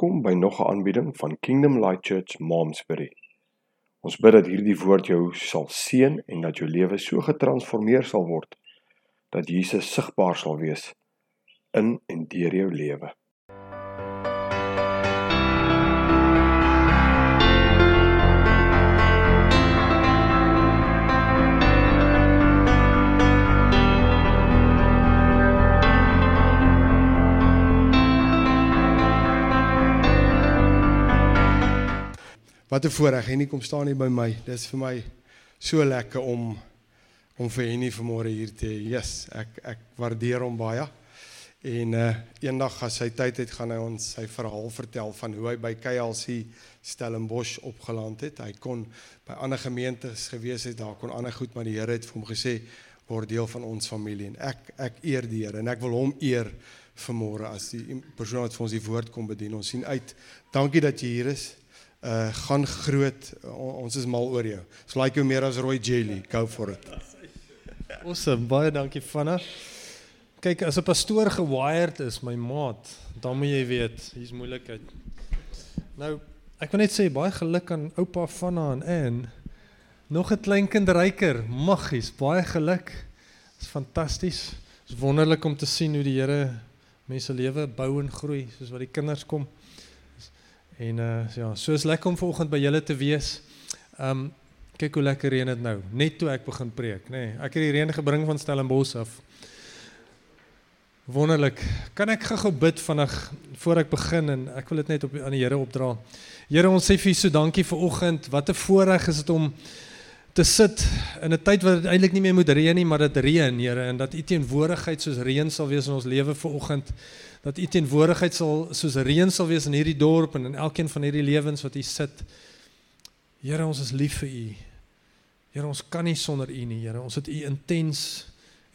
Welkom by nog 'n aanbieding van Kingdom Light Church Momsbury. Ons bid dat hierdie woord jou sal seën en dat jou lewe so getransformeer sal word dat Jesus sigbaar sal wees in en deur jou lewe. Wat 'n voorreg Henny kom staan hier by my. Dis vir my so lekker om om vir Henny vanmôre hier te hê. Yes, ek ek waardeer hom baie. En uh eendag as hy tyd het, gaan hy ons sy verhaal vertel van hoe hy by KLC Stellenbosch opgeland het. Hy kon by ander gemeentes gewees het, daar kon ander goed, maar die Here het vir hom gesê word deel van ons familie en ek ek eer die Here en ek wil hom eer vanmôre as die persoon wat vir ons die woord kom bedien. Ons sien uit. Dankie dat jy hier is uh gaan groot. O, ons is mal oor jou. Ons like jou meer as rooi jelly. Go for it. Awesome. Baie dankie Vanna. Kyk, as 'n pastoor gewired is, my maat, dan moet jy weet, hier's moeilikheid. Nou, ek wil net sê baie geluk aan oupa Vanna en Ann. Nog 'n klein kind ryker. Maggies, baie geluk. Dit is fantasties. Dit is wonderlik om te sien hoe die Here mense lewe bou en groei soos wat die kinders kom. En uh ja, so is lekker om vanoggend by julle te wees. Um kyk hoe lekker reën dit nou. Net toe ek begin preek, nê. Nee, ek het die reën gebring van Stellenbosch af. Wonderlik. Kan ek gou-gou bid vinnig voor ek begin en ek wil dit net op aan die Here opdra. Here, ons sê vir U so dankie vir oggend. Wat 'n voorreg is dit om te sit in 'n tyd wat dit eintlik nie meer moet reën nie, maar dit reën, Here, en dat U teenwoordigheid soos reën sal wees in ons lewe vir oggend. Dat U teenwoordigheid sal soos reën sal wees in hierdie dorp en in elkeen van hierdie lewens wat U sit. Here, ons is lief vir U. Here, ons kan nie sonder U nie, Here. Ons het U intens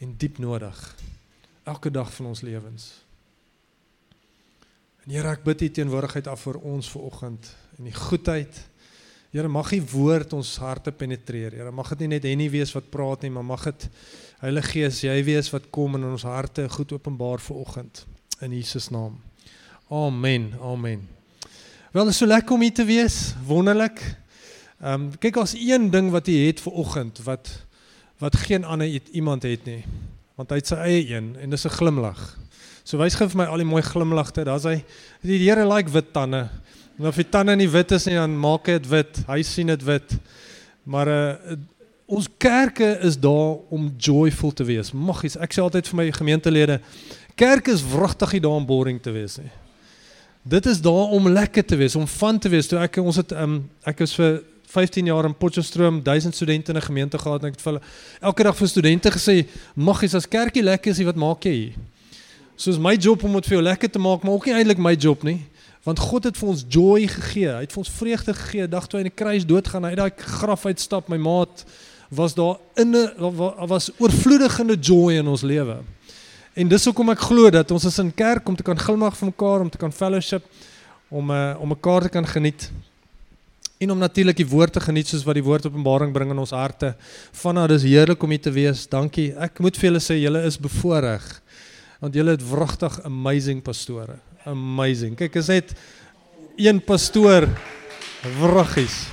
en diep nodig elke dag van ons lewens. En Here, ek bid U teenwoordigheid af vir ons ver oggend en die goedheid. Here, mag U woord ons harte penetreer. Here, mag dit nie net Henny wees wat praat nie, maar mag dit Heilige Gees, jy wees wat kom in ons harte goed openbaar ver oggend in Jesus naam. Amen. Amen. Wel, is so lekker om hier te wees. Wonderlik. Ehm um, kyk as een ding wat jy het vir oggend wat wat geen ander iemand het nie. Want hy het sy eie een en dis 'n glimlag. So wys gou vir my al die mooi glimlagte. Daar's hy. Die Here like wit tande. En of die tande nie wit is nie, dan maak dit wit. Hy sien dit wit. Maar uh ons kerke is daar om joyful te wees. Maggies. Ek sê altyd vir my gemeentelede, kerk is wragtig nie daar om boring te wees nie. Dit is daar om lekker te wees, om van te wees. Toe ek ons het um ek was vir 15 jaar in Potchefstroom, 1000 studente in 'n gemeente gehad en het vir hulle elke dag vir studente gesê, "Maggies, as kerkie lekker is, wat maak jy hier?" Soos my job om vir jou lekker te maak, maar ook nie eintlik my job nie. Want God het vir ons joy gegee. Hy het vir ons vreugde gegee. Dag hy in die kruis doodgaan, het daai graf uitstap, my maat was daar in 'n was oorvloedigende joy in ons lewe. En dis hoekom ek glo dat ons is in kerk om te kan glimlag vir mekaar, om te kan fellowship, om uh, om mekaar te kan geniet en om natuurlik die woord te geniet soos wat die woord Openbaring bring in ons harte. Vanna dis heerlik om hier te wees. Dankie. Ek moet vir julle sê julle is bevoordeel. Want julle het wragtig amazing pastore. Amazing. Kyk, is net een pastoor wraggies.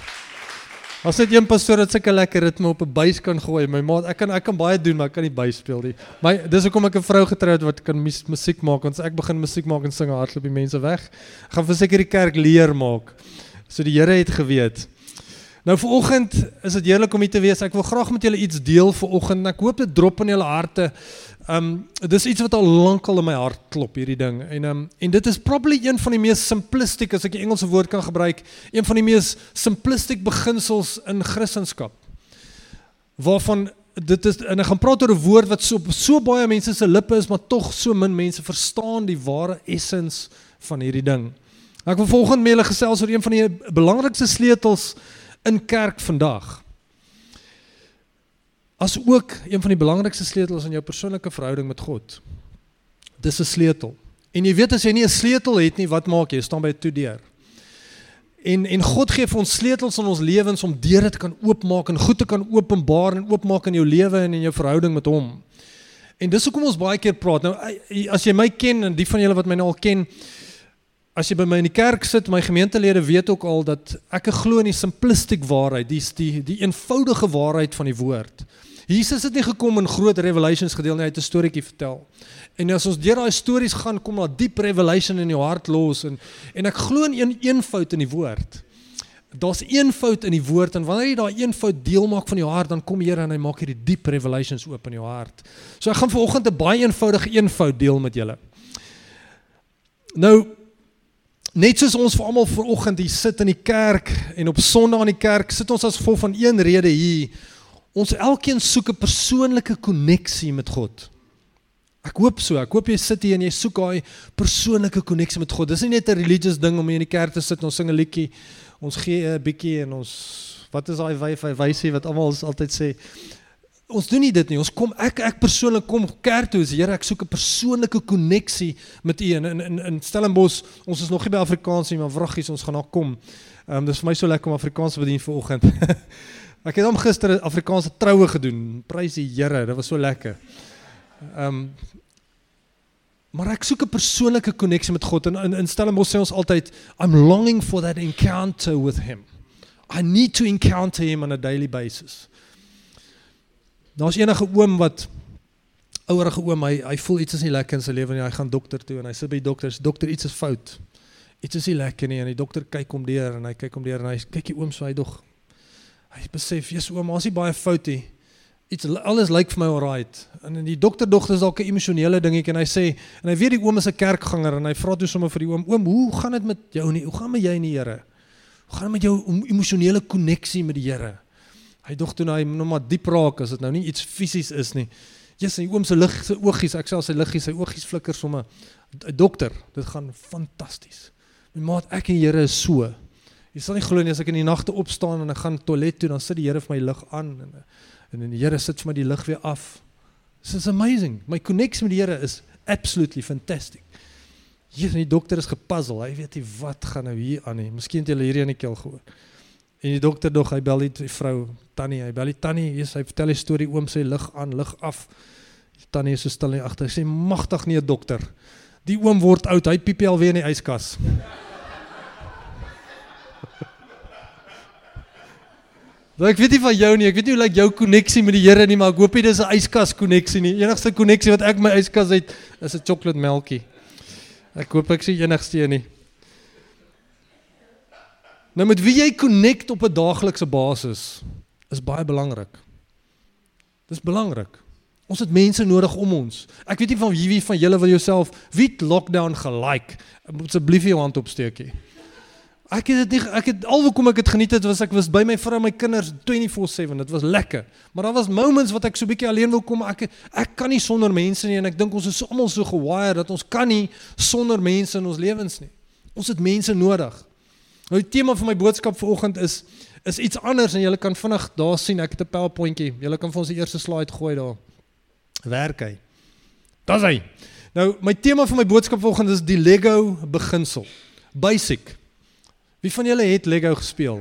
As dit een pastoor wat sulke lekker ritme op 'n buis kan gooi, my maat, ek kan ek kan baie doen, maar ek kan nie buis speel nie. My dis hoekom ek 'n vrou getroud wat kan musiek maak, want as ek begin musiek maak en sing, hardloop die mense weg. Ek gaan verseker die kerk leer maak. So die Here het geweet. Nou vir oggend is dit heerlik om hier te wees. Ek wil graag met julle iets deel vir oggend en ek hoop dit drop in julle harte. Um dis iets wat al lankal in my hart klop hierdie ding. En um en dit is probably een van die mees simplistic as ek die Engelse woord kan gebruik, een van die mees simplistic beginsels in Christendom. Waarvan dit is en ek gaan praat oor 'n woord wat so so baie mense se lippe is, maar tog so min mense verstaan die ware essens van hierdie ding. Ek wil volgende met julle gesels oor een van die belangrikste sleutels in kerk vandag. As ook een van die belangrikste sleutels in jou persoonlike verhouding met God. Dis 'n sleutel. En jy weet as jy nie 'n sleutel het nie, wat maak jy? Jy staan by 'n toedeur. En en God gee vir ons sleutels in ons lewens om deure te kan oopmaak en goed te kan openbaar en oopmaak in jou lewe en in jou verhouding met hom. En dis hoekom ons baie keer praat. Nou as jy my ken en die van julle wat my nou al ken, as jy by my in die kerk sit, my gemeentelede weet ook al dat ek glo in die simplistic waarheid, die die die eenvoudige waarheid van die woord. Jesus het nie gekom in groot revelations gedeel nie, hy het 'n storieetjie vertel. En as ons deur daai stories gaan, kom daar diep revelation in jou hart los en en ek glo in een eenvoud in die woord. Daar's eenvoud in die woord en wanneer jy daai eenvoud deel maak van jou hart, dan kom Here en hy maak hierdie diep revelations oop in jou hart. So ek gaan vanoggend 'n baie eenvoudige eenvoud deel met julle. Nou net soos ons vir almal vanoggend hier sit in die kerk en op Sondag in die kerk, sit ons as gevolg van een rede hier Ons elkeen soek 'n persoonlike koneksie met God. Ek hoop so. Ek hoop jy sit hier en jy soek daai persoonlike koneksie met God. Dis nie net 'n religious ding om hier in die kerk te sit en ons sing 'n liedjie. Ons gee 'n bietjie en ons wat is daai wyf wysie wat almal altyd sê ons doen nie dit nie. Ons kom ek ek persoonlik kom kerk toe. Here, ek soek 'n persoonlike koneksie met U in in in Stellenbosch. Ons is nog nie by Afrikaans nie, maar vraggies ons gaan daar kom. Ehm um, dis vir my so lekker om Afrikaans te bedien vanoggend. Ek het hom gister Afrikaanse troue gedoen. Prys die Here, dit was so lekker. Ehm um, Maar ek soek 'n persoonlike koneksie met God en in in Stellenbosch sê ons altyd I'm longing for that encounter with him. I need to encounter him on a daily basis. Daar's enige oom wat ouerige oom, hy hy voel iets is nie lekker in sy lewe nie. Hy gaan dokter toe en hy sê by die dokter, dokter iets is fout. Iets is nie lekker nie en die dokter kyk hom deur en hy kyk hom deur en hy kyk die oom so hy dog Hy besef, "Jesus ouma, ons is baie fout hier. Iets alles lyk vir my alright." En die dokter dogter is dalk 'n emosionele dingetjie en hy sê en hy weet die oom is 'n kerkganger en hy vra toe sommer vir die oom, "Oom, hoe gaan dit met jou nie? Hoe gaan met jy en die Here? Hoe gaan dit met jou emosionele koneksie met die Here?" Hy dog toe nou hy nog maar diep raak as dit nou nie iets fisies is nie. Jesus, die oom se lig, sy oogies, ek sê sy liggies, sy oogies flikker sommer. 'n Dokter, dit gaan fantasties. My maat, ek en die Here is so. Jy sal nie glo nie as ek in die nagte opstaan en ek gaan toilet toe, dan sit die Here vir my lig aan en en die Here sit vir my die lig weer af. Is amazing. My connection met die Here is absolutely fantastic. Hier die dokter is gepuzzle. Hy weet nie wat gaan nou hier aan nie. Miskien het jy hierdie in die keel gehoor. En die dokter dog hy bel die vrou Tannie, hy bel die Tannie, sê hy vertel 'n storie oom sê lig aan, lig af. Die Tannie is so stil nie agter. Sy sê magtig nie 'n dokter. Die oom word oud. Hy piep al weer in die yskas. Nou ek weet nie van jou nie. Ek weet nie hoe lyk jou koneksie met die Here nie, maar ek hoop dit is 'n yskas koneksie nie. Enigste koneksie wat ek my yskas het is 'n chocolate melkie. Ek hoop ek sien enigste een nie. Nou met wie jy connect op 'n daaglikse basis is baie belangrik. Dis belangrik. Ons het mense nodig om ons. Ek weet nie van wie wie van julle wil jouself wie lockdown gelike. Asseblief jou hand opsteek hier. Ek het dit nie ek het alhoekom ek dit geniet het was ek was by my vrou en my kinders 24/7. Dit was lekker. Maar daar was moments wat ek so bietjie alleen wil kom. Ek ek kan nie sonder mense nie en ek dink ons is almal so gewired dat ons kan nie sonder mense in ons lewens nie. Ons het mense nodig. Nou die tema van my boodskap vanoggend is is iets anders en julle kan vinnig daar sien ek het 'n PowerPointjie. Julle kan vir ons die eerste slide gooi daar. Werk hy. Daar's hy. Nou my tema van my boodskap vanoggend is die Lego beginsel. Basic. Wie van julle het Lego gespeel?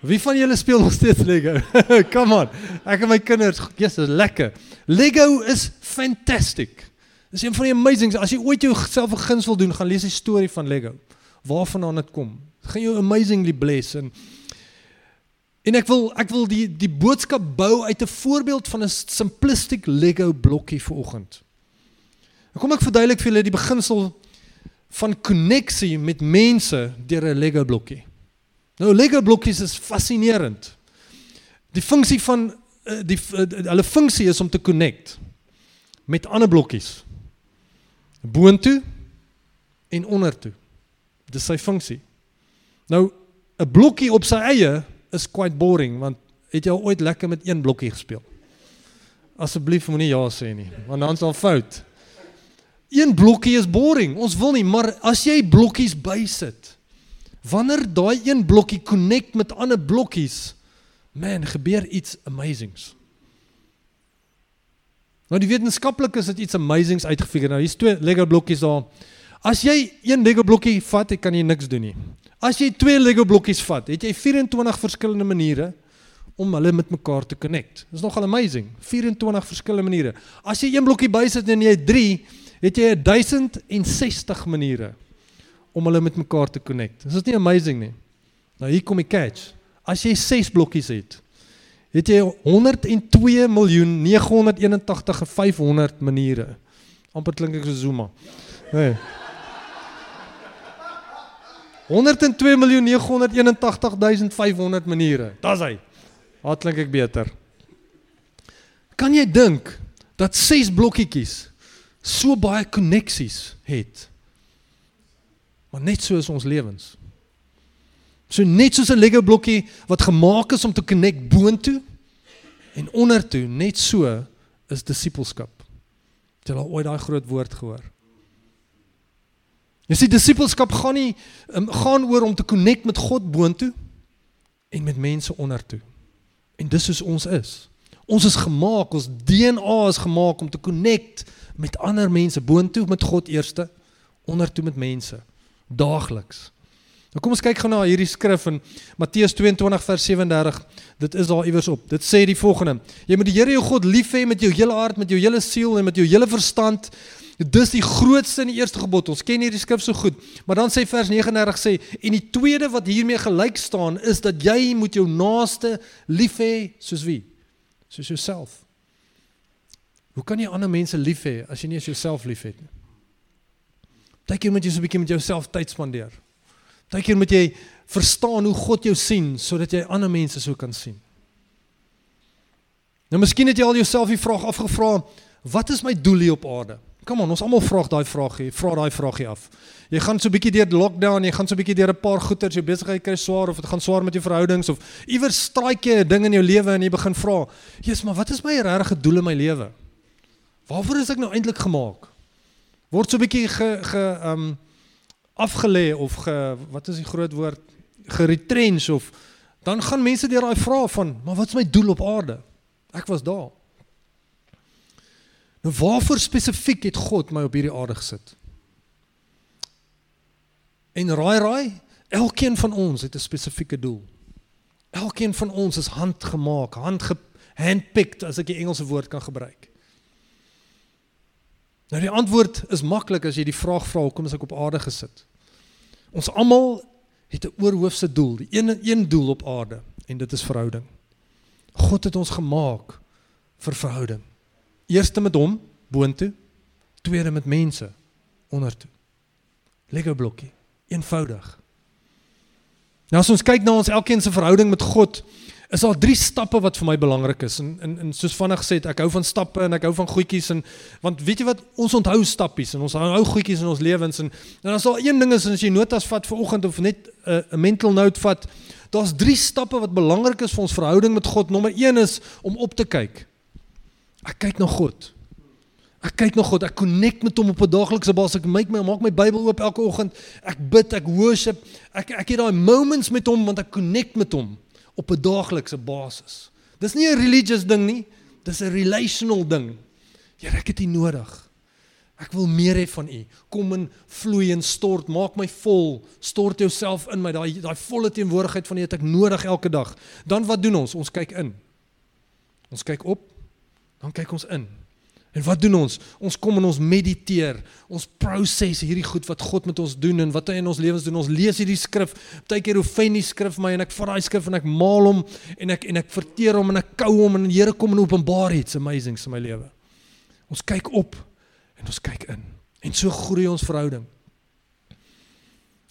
Wie van julle speel nog steeds Lego? Come on. Ek en my kinders, dit is lekker. Lego is fantastic. Dis een van die amazing. As jy ooit jouself 'n guns wil doen, gaan lees die storie van Lego. Waarvandaan dit kom. Dit gaan jou amazingly bless en en ek wil ek wil die die boodskap bou uit 'n voorbeeld van 'n simplistic Lego blokkie vanoggend. Kom ek verduidelik vir julle die beginsel van koneksie met mense deur 'n Lego blokkie. Nou Lego blokkies is fascinerend. Die funksie van eh, die eh, hulle funksie is om te connect met ander blokkies. Boontoe en ondertoe. Dis sy funksie. Nou 'n blokkie op sy eie is quite boring want het jy ooit lekker met een blokkie gespeel? Asseblief moenie ja sê nie, want dan is al fout. Een blokkie is boring. Ons wil nie, maar as jy blokkies bysit, wanneer daai een blokkie connect met ander blokkies, man, gebeur iets amazings. Nou die wetenskaplikes het iets amazings uitgefigure. Nou hier's twee Lego blokkies daar. As jy een Lego blokkie vat, kan jy niks doen nie. As jy twee Lego blokkies vat, het jy 24 verskillende maniere om hulle met mekaar te connect. Dis nogal amazing. 24 verskillende maniere. As jy een blokkie bysit en jy het 3, het jy 1060 maniere om hulle met mekaar te connect. Is dit nie amazing nie? Nou hier kom die catch. As jy 6 blokkies het, het jy 102 miljoen 981500 maniere. amper klink ek so Zuma. Nee. 102 miljoen 981500 maniere. Dis hy. Wat klink ek beter? Kan jy dink dat 6 blokkietjies so baie koneksies het? Maar net so is ons lewens. So net soos 'n Lego blokkie wat gemaak is om te connect boontoe en ondertoe, net so is disippelskap. Het jy al ooit daai groot woord gehoor? Jy sien disippelskap gaan nie um, gaan oor om te connect met God boontoe en met mense ondertoe. En dis soos ons is. Ons is gemaak, ons DNA is gemaak om te connect met ander mense boontoe met God eerste, ondertoe met mense daagliks. Nou kom ons kyk gou na hierdie skrif in Matteus 22 vers 37. Dit is daar iewers op. Dit sê die volgende: Jy moet die Here jou God lief hê met jou hele hart, met jou hele siel en met jou hele verstand. Dis die grootste en die eerste gebod. Ons ken hierdie skrif so goed. Maar dan sê vers 39 sê en die tweede wat hiermee gelyk staan is dat jy moet jou naaste lief hê soos wie? Soos jouself. Hoe kan jy ander mense lief hê as jy nie jouself liefhet nie? Partykeer moet jy so 'n bietjie met jouself tyd spandeer. Partykeer moet jy verstaan hoe God jou sien sodat jy ander mense so kan sien. Nou miskien het jy al jouself die vraag afgevra, wat is my doel hier op aarde? Kom aan, ons almal vra daai vraag hier, vra daai vraagie af. Jy gaan so 'n bietjie deur lockdown, jy gaan so 'n bietjie deur 'n paar goeters, jou besigheid kry swaar of dit gaan swaar met jou verhoudings of iewers straik jy 'n ding in jou lewe en jy begin vra, "Jesus, maar wat is my regte doel in my lewe? Waarvoor is ek nou eintlik gemaak?" word so 'n bietjie ge ge um afgelê of ge wat is die groot woord geretrench of dan gaan mense deur daai vrae van maar wat is my doel op aarde? Ek was daar. Nou waarvoor spesifiek het God my op hierdie aarde gesit? En raai raai, elkeen van ons het 'n spesifieke doel. Elkeen van ons is handgemaak, handge handpicked as ek die Engelse woord kan gebruik. Nou die antwoord is maklik as jy die vraag vra hoekom is ek op aarde gesit? Ons almal het 'n oorhoofse doel, die een een doel op aarde en dit is verhouding. God het ons gemaak vir verhouding. Eerste met hom boontoe, tweede met mense ondertoe. Lego blokkie, eenvoudig. Nou as ons kyk na ons elkeen se verhouding met God, is daar drie stappe wat vir my belangrik is. En en, en soos vinnig gesê het, ek hou van stappe en ek hou van goedjies en want weet jy wat ons onthou stappies en ons hou goedjies in ons lewens en en as daar een ding is as jy notas vat vir oggend of net 'n uh, mental note vat, daar's drie stappe wat belangrik is vir ons verhouding met God. Nommer 1 is om op te kyk. Ek kyk na God. Ek kyk na God. Ek connect met hom op 'n daaglikse basis. Ek maak my maak my Bybel oop elke oggend. Ek bid, ek worship. Ek ek het daai moments met hom want ek connect met hom op 'n daaglikse basis. Dis nie 'n religious ding nie, dis 'n relational ding. Here, ek het U nodig. Ek wil meer hê van U. Kom en vloei en stort, maak my vol. Stort jouself in my. Daai daai volle teenwoordigheid van U het ek nodig elke dag. Dan wat doen ons? Ons kyk in. Ons kyk op. Dan kyk ons in. En wat doen ons? Ons kom en ons mediteer. Ons proses hierdie goed wat God met ons doen en wat hy in ons lewens doen. Ons lees hierdie skrif. Partykeer hoe fyn die skrif my en ek vat daai skrif en ek maal hom en ek en ek verteer hom en ek kou hom en die Here kom en openbaar iets amazing in my lewe. Ons kyk op en ons kyk in. En so groei ons verhouding.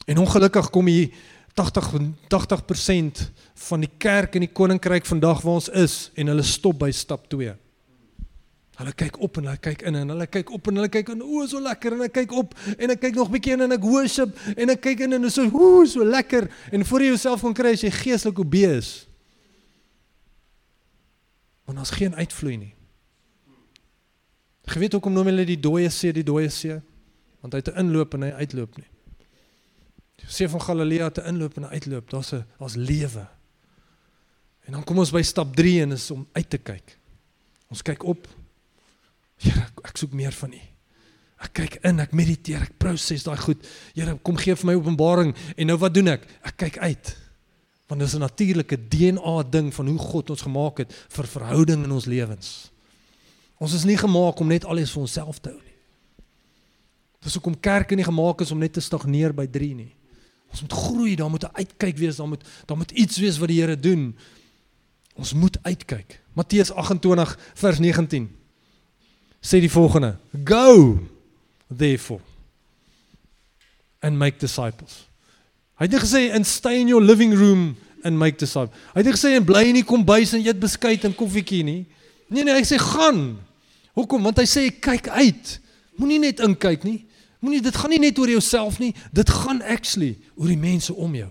En ongelukkig kom hier 80 80% van die kerk en die koninkryk vandag waar ons is en hulle stop by stap 2. Hulle kyk op en hulle kyk in en hulle kyk op en hulle kyk en o, so lekker en ek kyk op en ek kyk nog bietjie in en ek worship en ek kyk in en so o, so lekker en voor jy jouself kan kry as jy geestelik obese is. Want ons geen uitvloei nie. Jy weet hoekom noem hulle die dooie see die dooie see? Want hy het 'n inloop en hy uitloop nie. Die see van Galilea het 'n inloop en 'n uitloop. Daar's 'n daar's lewe. En dan kom ons by stap 3 en is om uit te kyk. Ons kyk op Here, ek soek meer van U. Ek kyk in, ek mediteer, ek proses daai goed. Here, kom gee vir my openbaring en nou wat doen ek? Ek kyk uit. Want dit is 'n natuurlike DNA ding van hoe God ons gemaak het vir verhouding in ons lewens. Ons is nie gemaak om net alles vir onsself te hou nie. Dis hoekom kerke nie gemaak is om net te stagneer by 3 nie. Ons moet groei, daar moet 'n uitkyk wees, daar moet daar moet iets wees wat die Here doen. Ons moet uitkyk. Matteus 28 vers 19 sê die volgende: Go therefore and make disciples. Hy het nie gesê in stay in your living room and make disciples. Hy het nie gesê en bly in die kombuis en eet beskuit en koffietjie nie. Nee nee, hy sê gaan. Hoekom? Want hy sê kyk uit. Moenie net inkyk nie. Moenie dit gaan nie net oor jouself nie. Dit gaan actually oor die mense om jou.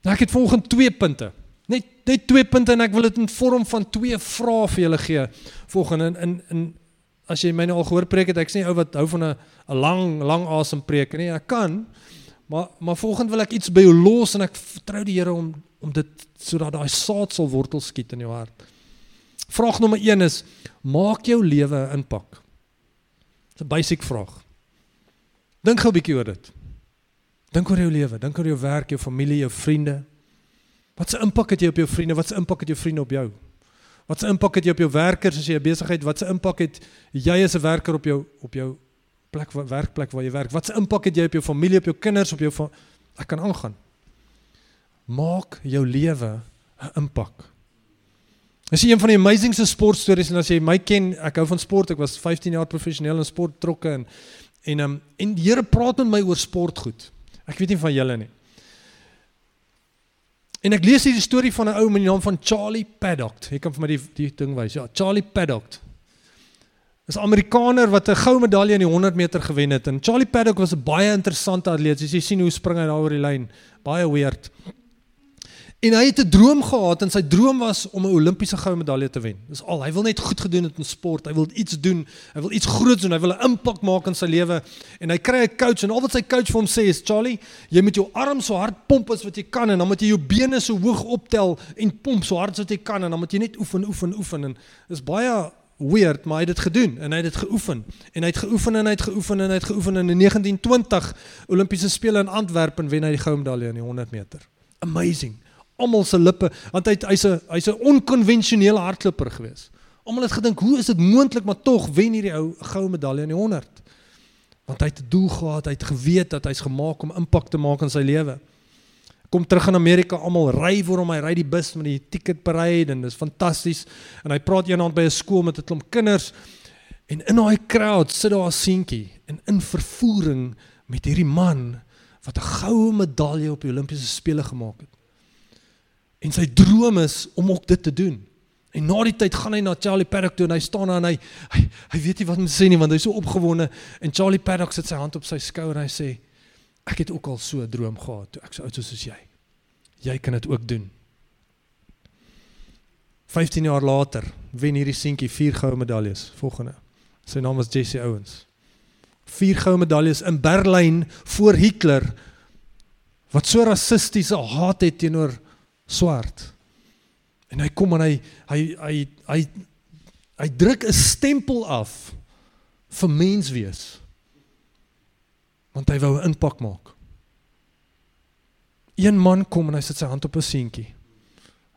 Nou ek het volgens twee punte. Net net twee punte en ek wil dit in vorm van twee vrae vir julle gee. Volgens in in in as jy my nou al gehoor preek het, ek sê ou wat hou van 'n 'n lang lang asem preek nie. Ek kan maar maar volgens wil ek iets by jou los en ek vertrou die Here om om dit sodat daai saad sal wortel skiet in jou hart. Vraag nommer 1 is maak jou lewe 'n impak. Dis 'n basic vraag. Dink gou 'n bietjie oor dit. Dink oor jou lewe, dink oor jou werk, jou familie, jou vriende. Wat 'n impak het jy op jou vriende? Wat 'n impak het jou vriende op jou? Wat 'n impak het jy op jou werkers as jy 'n besigheid? Wat 'n impak het jy as 'n werker op jou op jou plek werkplek waar jy werk? Wat 'n impak het jy op jou familie, op jou kinders, op jou van ek kan aangaan. Maak jou lewe 'n impak. Dis een van die amazingste sportstories en as jy my ken, ek hou van sport. Ek was 15 jaar professioneel in sport betrokke en en um, en die Here praat met my oor sport goed. Ek weet nie van julle nie. En ek lees hierdie storie van 'n ou met die naam van Charlie Paddock. Ek kan vir my die die ding wys. Ja, Charlie Paddock. Is 'n Amerikaner wat 'n goue medalje in die 100 meter gewen het. En Charlie Paddock was 'n baie interessante atleet. Jy sien hoe spring hy daar oor die lyn, baie weird. En hy het 'n droom gehad en sy droom was om 'n Olimpiese goue medalje te wen. Dis al. Hy wil net goed gedoen het in sport. Hy wil iets doen. Hy wil iets groots doen. Hy wil 'n impak maak in sy lewe. En hy kry 'n coach en al wat sy coach vir hom sê is, "Charlie, jy moet jou arms so hard pomp as wat jy kan en dan moet jy jou bene so hoog optel en pomp so hard as wat jy kan en dan moet jy net oefen, oefen, oefen." En dis baie weird, maar hy het dit gedoen en hy het dit geoefen. En hy het geoefen en hy het geoefen en hy het geoefen en in 1920 Olimpiese spele in Antwerpen wen hy die goue medalje in die 100 meter. Amazing almal se lippe want hy hy's 'n hy's 'n onkonvensionele hardloper gewees. Almal het gedink, hoe is dit moontlik maar tog wen hierdie ou goue medalje in die 100? Want hy het 'n doel gehad, hy het geweet dat hy's gemaak om impak te maak in sy lewe. Kom terug in Amerika, almal ry vir hom, hy ry die bus met die ticket parade en dis fantasties. En hy praat eendag by 'n skool met 'n klomp kinders en in daai crowd sit daar 'n seentjie en in vervoering met hierdie man wat 'n goue medalje op die Olimpiese spele gemaak het. En sy droom is om ook dit te doen. En na die tyd gaan hy na Charlie Paddock toe en hy staan daar en hy hy, hy weet nie wat om te sê nie want hy's so opgewonde en Charlie Paddock sit sy hand op sy skouer en hy sê ek het ook al so 'n droom gehad toe ek so oud was soos jy. Jy kan dit ook doen. 15 jaar later wen hierdie seentjie vier goue medaljes. Volgende. Sy naam was Jesse Owens. Vier goue medaljes in Berlyn voor Hitler wat so rassistiese haat het teenoor swart. En hy kom en hy hy hy hy hy druk 'n stempel af vir menswees. Want hy wou 'n impak maak. Een man kom en hy sit sy hand op 'n seentjie.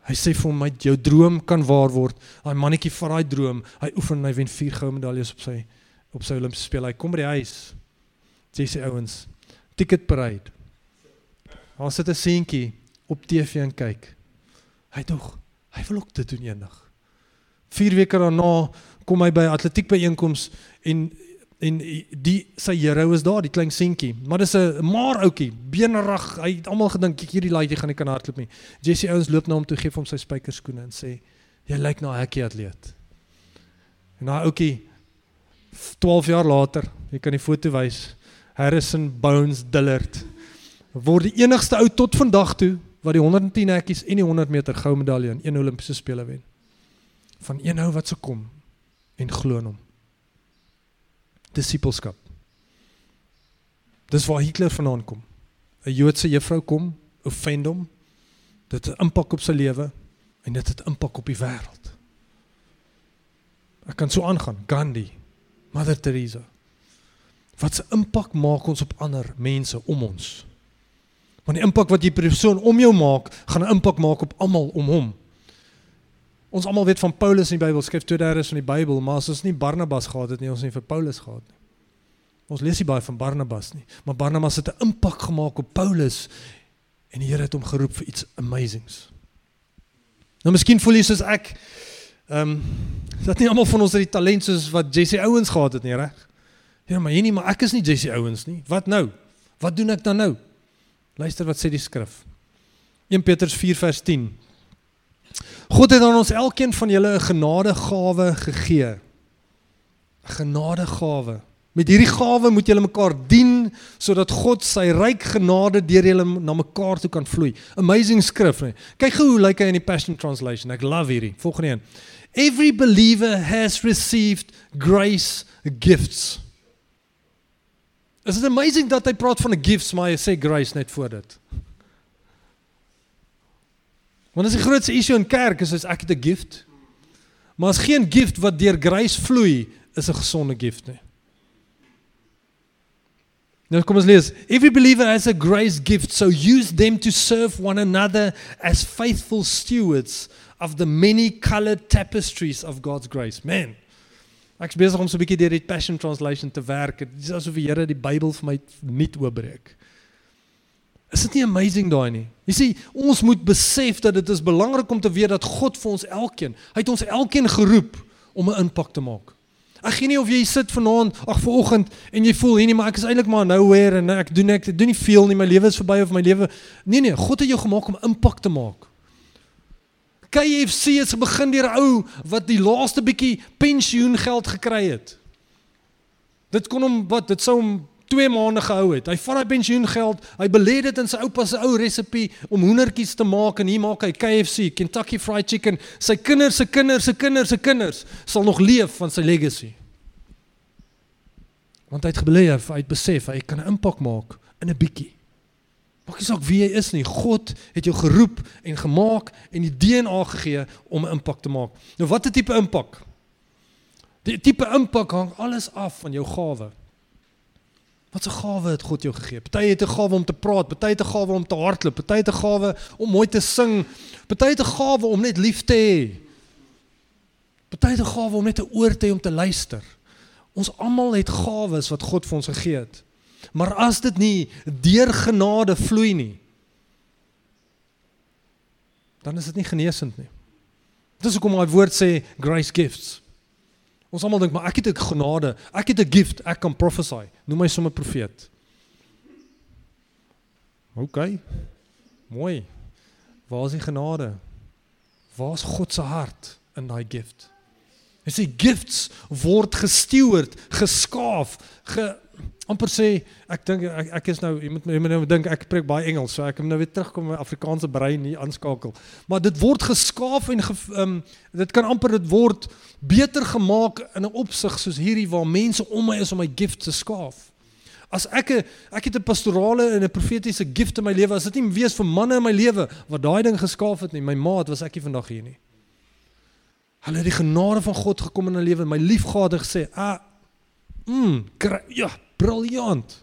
Hy sê vir hom, "My jou droom kan waar word." Daai mannetjie vat daai droom, hy oefen en hy wen vier goue medaljes op sy op sy Olimpiese spele. Hy kom by die huis. Jesse Owens, ticket parade. Daar sit 'n seentjie op TV en kyk. Hy tog, hy wil ook dit doen eendag. 4 weke daarna kom hy by atletiek byeenkoms en en die sy hero is daar, die klein seentjie. Maar dis 'n maar ouetjie, benerig. Hy het almal gedink hierdie laaitjie gaan nie kan hardloop nie. Jesse Owens loop na hom toe, gee hom sy spykerskoene en sê: "Jy lyk na 'n hekkie atleet." En daai ouetjie 12 jaar later, jy kan die foto wys, Harrison Bones Dillard word die enigste ou tot vandag toe wat die 110 hekkies en die 100 meter goue medalje in een Olimpiese spele wen. Van een ou wat se kom en glo in hom. Disipelskap. Dis waar Hitler vandaan kom. 'n Joodse juffrou kom, offend hom. Dit het impak op sy lewe en dit het impak op die wêreld. Ek kan so aangaan. Gandhi, Mother Teresa. Wat 'n impak maak ons op ander mense om ons? Want die impak wat die persoon om jou maak, gaan 'n impak maak op almal om hom. Ons almal weet van Paulus in die Bybel, skryf twee derdes van die Bybel, maar as ons nie Barnabas gehad het nie, ons nie vir Paulus gehad nie. Ons lees nie baie van Barnabas nie, maar Barnabas het 'n impak gemaak op Paulus en die Here het hom geroep vir iets amazings. Nou miskien voel jy soos ek ehm um, dat nie almal van ons het die talent soos wat Jesse Owens gehad het nie, reg? Ja, maar hier nie, maar ek is nie Jesse Owens nie. Wat nou? Wat doen ek dan nou? Luister wat sê die skrif. 1 Petrus 4 vers 10. God het aan ons elkeen van julle 'n genadegawe gegee. 'n Genadegawe. Met hierdie gawe moet julle mekaar dien sodat God sy ryk genade deur julle na mekaar toe kan vloei. Amazing skrif, nee. Kyk gou hoe lyk hy in die Passion Translation. Ek love hierdie. Volgende een. Every believer has received grace gifts. Is it amazing dat hy praat van 'n gifts maar hy sê grace net voor dit. Want as die grootste issue in kerk is is ek het 'n gift. Maar as geen gift wat deur grace vloei is 'n gesonde gift nie. Nou kom ons lees. Every believer has a grace gift, so use them to serve one another as faithful stewards of the many colored tapestries of God's grace. Man. Ek's besig om so 'n bietjie deur die Passion Translation te werk. Dit is asof die Here die Bybel vir my nuut oopbreek. Is dit nie amazing daai nie? Jy sien, ons moet besef dat dit is belangrik om te weet dat God vir ons elkeen, hy het ons elkeen geroep om 'n impak te maak. Ek gee nie of jy sit vanaand, ag vanoggend en jy voel hier nie, maar ek is eintlik maar nowhere en ek doen ek doen nie veel nie, my lewe is verby of my lewe Nee nee, God het jou gemaak om impak te maak. KFC het begin deur 'n ou wat die laaste bietjie pensioengeld gekry het. Dit kon hom wat, dit sou hom 2 maande gehou het. Hy vat daai pensioengeld, hy belê dit in sy oupa se ou resepie om hoendertjies te maak en hier maak hy KFC, Kentucky Fried Chicken. Sy kinders se kinders se kinders se kinders sal nog leef van sy legacy. Want hy het gebeleef, hy het besef hy kan 'n impak maak in 'n bietjie. Maak nie saak wie jy is nie. God het jou geroep en gemaak en die DNA gegee om 'n impak te maak. Nou watter tipe impak? Die tipe impak hang alles af van jou gawe. Wat 'n gawe het God jou gegee? Party het 'n gawe om te praat, party het 'n gawe om te hardloop, party het 'n gawe om mooi te sing, party het 'n gawe om net lief te hê. Party het 'n gawe om net 'n oor te hê om te luister. Ons almal het gawes wat God vir ons gegee het. Maar as dit nie deur genade vloei nie, dan is dit nie genesend nie. Dis hoekom my woord sê grace gifts. Ons almal dink maar ek het 'n genade, ek het 'n gift, ek kan prophesy. Noem my sommer profeet. OK. Mooi. Waar is die genade? Waar is God se hart in daai gift? Hy sê gifts word gesteward, geskaaf, ge amper sê ek dink ek, ek is nou jy moet jy moet nou dink ek preek baie Engels, so ek moet nou weer terugkom my Afrikaanse brein hier aanskakel. Maar dit word geskaaf en ge, um, dit kan amper dit word beter gemaak in 'n opsig soos hierdie waar mense om my is om my gift te skaaf. As ek ek het 'n pastorale en 'n profetiese gift in my lewe, as dit nie wees vir manne in my lewe wat daai ding geskaaf het nie, my maat was ek nie vandag hier nie. Hulle het die genade van God gekom in 'n lewe, my liefgehad het gesê, "Ah, mm, ja, briljant."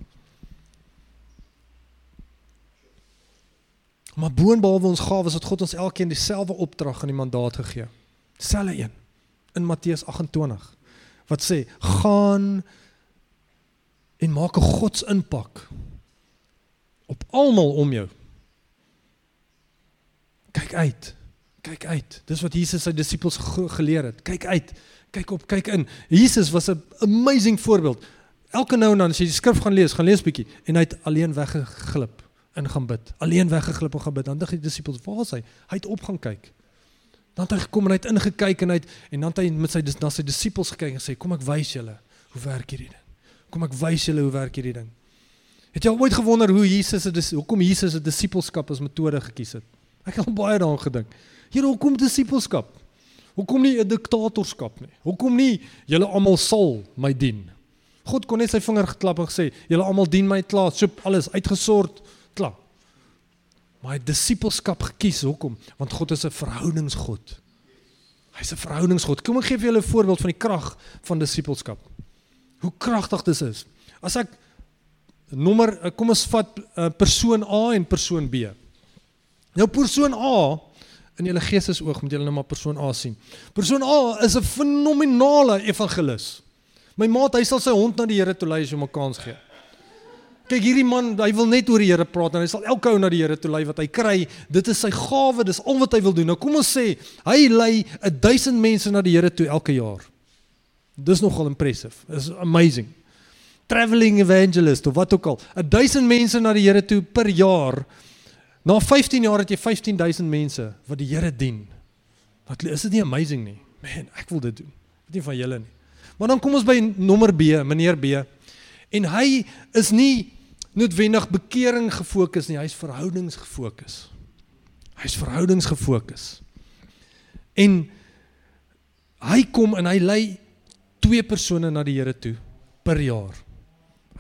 Maar boonbehalwe ons gawes het God ons elkeen dieselfde opdrag en die mandaat gegee. Selfe een in Matteus 28 wat sê: "Gaan en maak 'n godsimpak op almal om jou." Kyk uit kyk uit. Dis wat Jesus sy disippels geleer het. Kyk uit. Kyk op, kyk in. Jesus was 'n amazing voorbeeld. Elke nou en dan as jy die skrif gaan lees, gaan lees bietjie en hy het alleen weggeglip en gaan bid. Alleen weggeglip en gaan bid. Dan dink die disippels, "Waar is hy?" Hy het op gaan kyk. Dan het hy gekom en hy het ingekyk en hy het en dan het hy met sy na sy disippels gekyk en sê, "Kom ek wys julle hoe werk hierdie ding. Kom ek wys julle hoe werk hierdie ding." Het jy al ooit gewonder hoe Jesus het hoekom Jesus 'n disippelskap as metode gekies het? Ek het al baie daaraan gedink. Here, hoekom disippelskap? Hoekom nie 'n diktatorskap nie? Hoekom nie julle almal sal my dien? God kon net sy vinger geklap en gesê, julle almal dien my klaar, soop alles uitgesort, klaar. Maar hy het disippelskap gekies hoekom? Want God is 'n verhoudingsgod. Hy's 'n verhoudingsgod. Kom ek gee vir julle 'n voorbeeld van die krag van disippelskap. Hoe kragtig dit is. As ek nommer kom ons vat uh, persoon A en persoon B. Nou persoon A in julle geestesoog moet julle nou maar persoon A sien. Persoon A is 'n fenominale evangelis. My maat, hy sal sy hond na die Here toe lei as jy hom 'n kans gee. Kyk hierdie man, hy wil net oor die Here praat en hy sal elke ou na die Here toe lei wat hy kry. Dit is sy gawe, dis al wat hy wil doen. Nou kom ons sê, hy lei 1000 mense na die Here toe elke jaar. Dis nogal impressive. Is amazing. Traveling evangelist of wat ook al. 1000 mense na die Here toe per jaar. Na 15 jaar het jy 15000 mense wat die Here dien. Wat is dit nie amazing nie? Man, ek wil dit doen. Weet nie van julle nie. Maar dan kom ons by nommer B, meneer B. En hy is nie noodwendig bekering gefokus nie, hy's verhoudings gefokus. Hy's verhoudings gefokus. En hy kom en hy lei twee persone na die Here toe per jaar.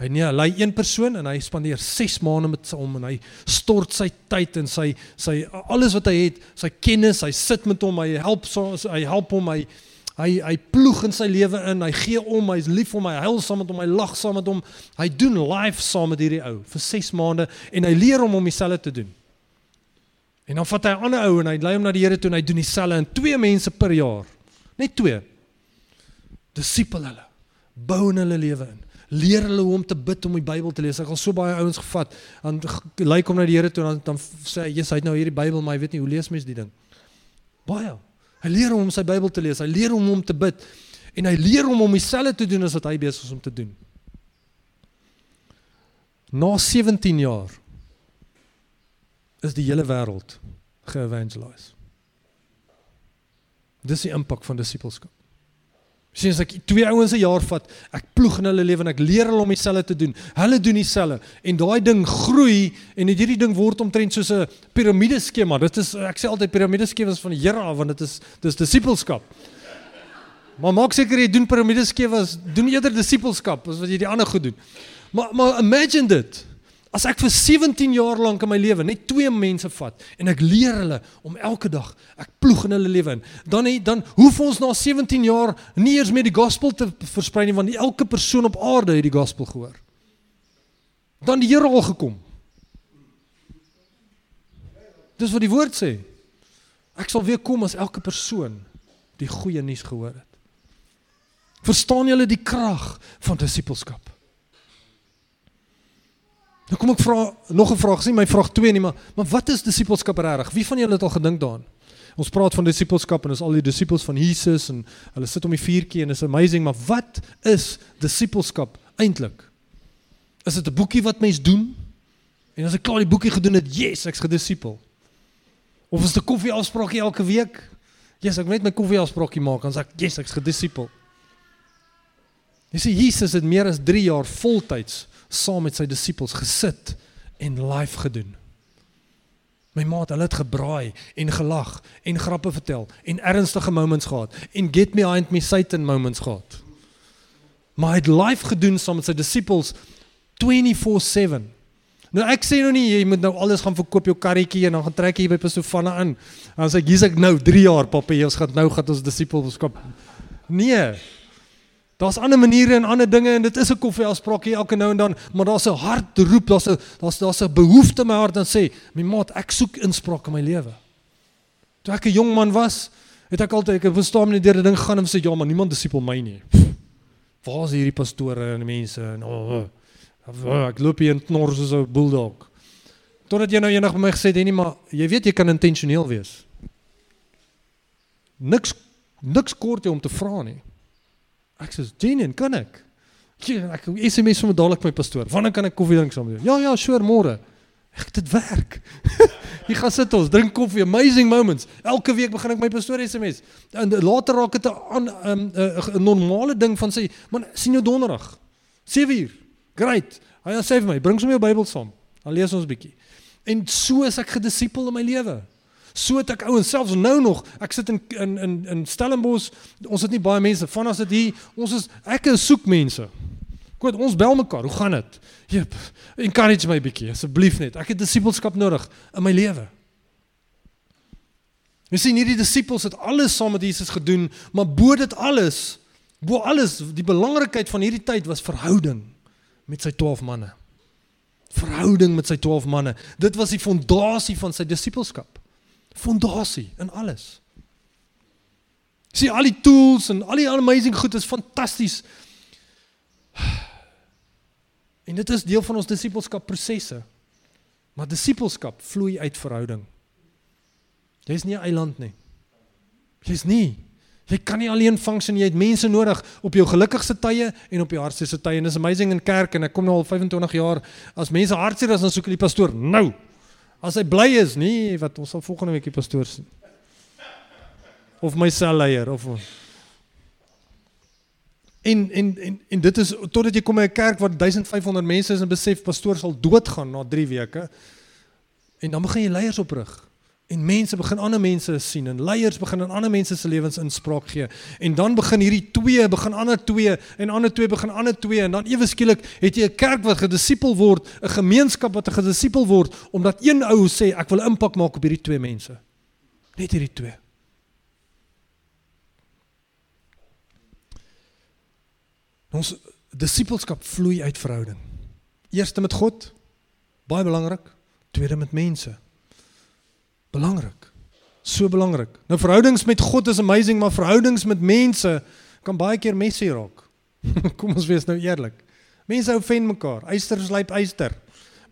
Hy nee, hy lei een persoon en hy spandeer 6 maande met hom en hy stort sy tyd en sy sy alles wat hy het, sy kennis, hy sit met hom, hy help so hy help hom, hy hy hy ploeg in sy lewe in, hy gee om, hy's lief vir hom, hy huil saam met hom, hy lag saam met hom. Hy doen live saam met hierdie ou vir 6 maande en hy leer hom om dieselfde te doen. En dan vat hy 'n ander ou en hy lei hom na die Here toe en hy doen dieselfde in twee mense per jaar. Net twee. Disipel hulle. Bou in hulle lewe in leer hulle hoe om te bid om die Bybel te lees. Ek het al so baie ouens gevat. Dan lyk hom na die Here toe en dan dan sê hy, "Jesus, hy het nou hierdie Bybel, maar hy weet nie hoe lees mens die ding." Baie. Hy leer hom om sy Bybel te lees. Hy leer hom om te bid en hy leer hom om dieselfde te doen as wat hy besig is om te doen. Na 17 jaar is die hele wêreld geevangeliseer. Dis die impak van disippelskap. Sien as ek twee ouens 'n jaar vat, ek ploeg in hulle lewe en ek leer hulle om dieselfde te doen. Hulle doen dieselfde en daai ding groei en hierdie ding word omtrent soos 'n piramideskema. Dit is ek sê altyd piramideskemas van die Here af want dit is dis disippelskap. Maar maak seker jy doen piramideskemas, doen eerder disippelskap as wat jy die ander goed doen. Maar maar imagine dit. As ek vir 17 jaar lank in my lewe net twee mense vat en ek leer hulle om elke dag ek ploeg in hulle lewe in, dan dan hoef ons na 17 jaar nie eers meer die gospel te versprei nie want elke persoon op aarde het die gospel gehoor. Dan die Here al gekom. Dis wat die woord sê. Ek sal weer kom as elke persoon die goeie nuus gehoor het. Verstaan julle die krag van disippelskap? Nou kom ek vra nog 'n vraag, sien my vraag 2 nie, maar maar wat is disippelskap regtig? Wie van julle het al gedink daaraan? Ons praat van disippelskap en ons al die disippels van Jesus en hulle sit om die vuurtjie en is amazing, maar wat is disippelskap eintlik? Is dit 'n boekie wat mens doen? En as ek klaar die boekie gedoen het, yes, ek's gedisipel. Of is dit 'n koffieafspraakie elke week? Yes, ek moet net my koffieafspraakie maak, dan sê ek, yes, ek's gedisipel. Jy sien Jesus het meer as 3 jaar voltyds saam met sy disippels gesit en live gedoen. My maat, hulle het gebraai en gelag en grappe vertel en ernstige moments gehad en get behind me Satan moments gehad. Maar hy het live gedoen saam met sy disippels 24/7. Nou ek sê nou nie jy moet nou alles gaan verkoop jou karretjie en dan gaan trek jy by Pasofana in. Dan sê ek hier's ek nou 3 jaar jy ons gaan nou gaan ons disippels skop. Nee, Daar's ander maniere en ander dinge en dit is 'n koffieafspraak hier elke nou en dan, maar daar's 'n hartroep, daar's 'n daar's daar's 'n behoefte in my hart en sê, "My maat, ek soek inspraak in my lewe." Toe ek 'n jong man was, het ek altyd ek het verstaan net deur die ding gaan en sê, "Ja, maar niemand disipel my nie." Waar is hierdie pastore en mense en oh, oh, ek loop hier in knor soos 'n bulldog. Totdat jy nou eendag by my gesê het, "Nee, maar jy weet jy kan intentioneel wees." Niks niks kort jy om te vra nie. Ek sê, "Jenien, kan ek?" Ja, ek SMS my dadelik my pastoor. Wanneer kan ek koffie drink saam met jou? Ja, ja, sure, môre. Ek dit werk. Jy gaan sit ons, drink koffie, amazing moments. Elke week begin ek my pastoor SMS. En later raak dit 'n 'n 'n normale ding van sê, "Man, sien jou donderdag. 7 uur. Great." Hy sê vir my, "Bring sommer jou Bybel saam. Dan lees ons 'n bietjie." En so is ek gedisipel in my lewe. So het ek ouens selfs nou nog, ek sit in in in in Stellenbosch, ons het nie baie mense van as dit hier, ons is ek soek mense. Goed, ons bel mekaar. Hoe gaan dit? Jep. Encourage my bietjie asseblief net. Ek het disipelskap nodig in my lewe. Jy sien hierdie disippels het alles saam met Jesus gedoen, maar bo dit alles, bo alles, die belangrikheid van hierdie tyd was verhouding met sy 12 manne. Verhouding met sy 12 manne. Dit was die fondasie van sy disipelskap fondasie in alles. Sien al die tools en al die amazing goed is fantasties. En dit is deel van ons disippelskap prosesse. Maar disippelskap vloei uit verhouding. Jy's nie 'n eiland nie. Jy's nie. Jy kan nie alleen funksie nie. Jy het mense nodig op jou gelukkigste tye en op jou hartseer tye. En dis amazing in kerk en ek kom nou al 25 jaar as mense hartseer is dan soek hulle die pastoor. Nou. As hy bly is, nie wat ons sal volgende week die pastoor sien. Of my selleier of En en en en dit is totdat jy kom by 'n kerk waar 1500 mense is en besef pastoor sal doodgaan na 3 weke. En dan begin jy leiers oprig. En mense begin ander mense sien en leiers begin in ander mense se lewens inspraak gee. En dan begin hierdie twee begin ander twee en ander twee begin ander twee en dan ewe skielik het jy 'n kerk wat gedisipel word, 'n gemeenskap wat gedisipel word omdat een ou sê ek wil impak maak op hierdie twee mense. Net hierdie twee. Ons disipelskap vloei uit verhouding. Eerste met God, baie belangrik. Tweede met mense. Belangrik. So belangrik. Nou verhoudings met God is amazing, maar verhoudings met mense kan baie keer messy raak. Kom ons wees nou eerlik. Mense hou ven mekaar. Eyster slyp eyster.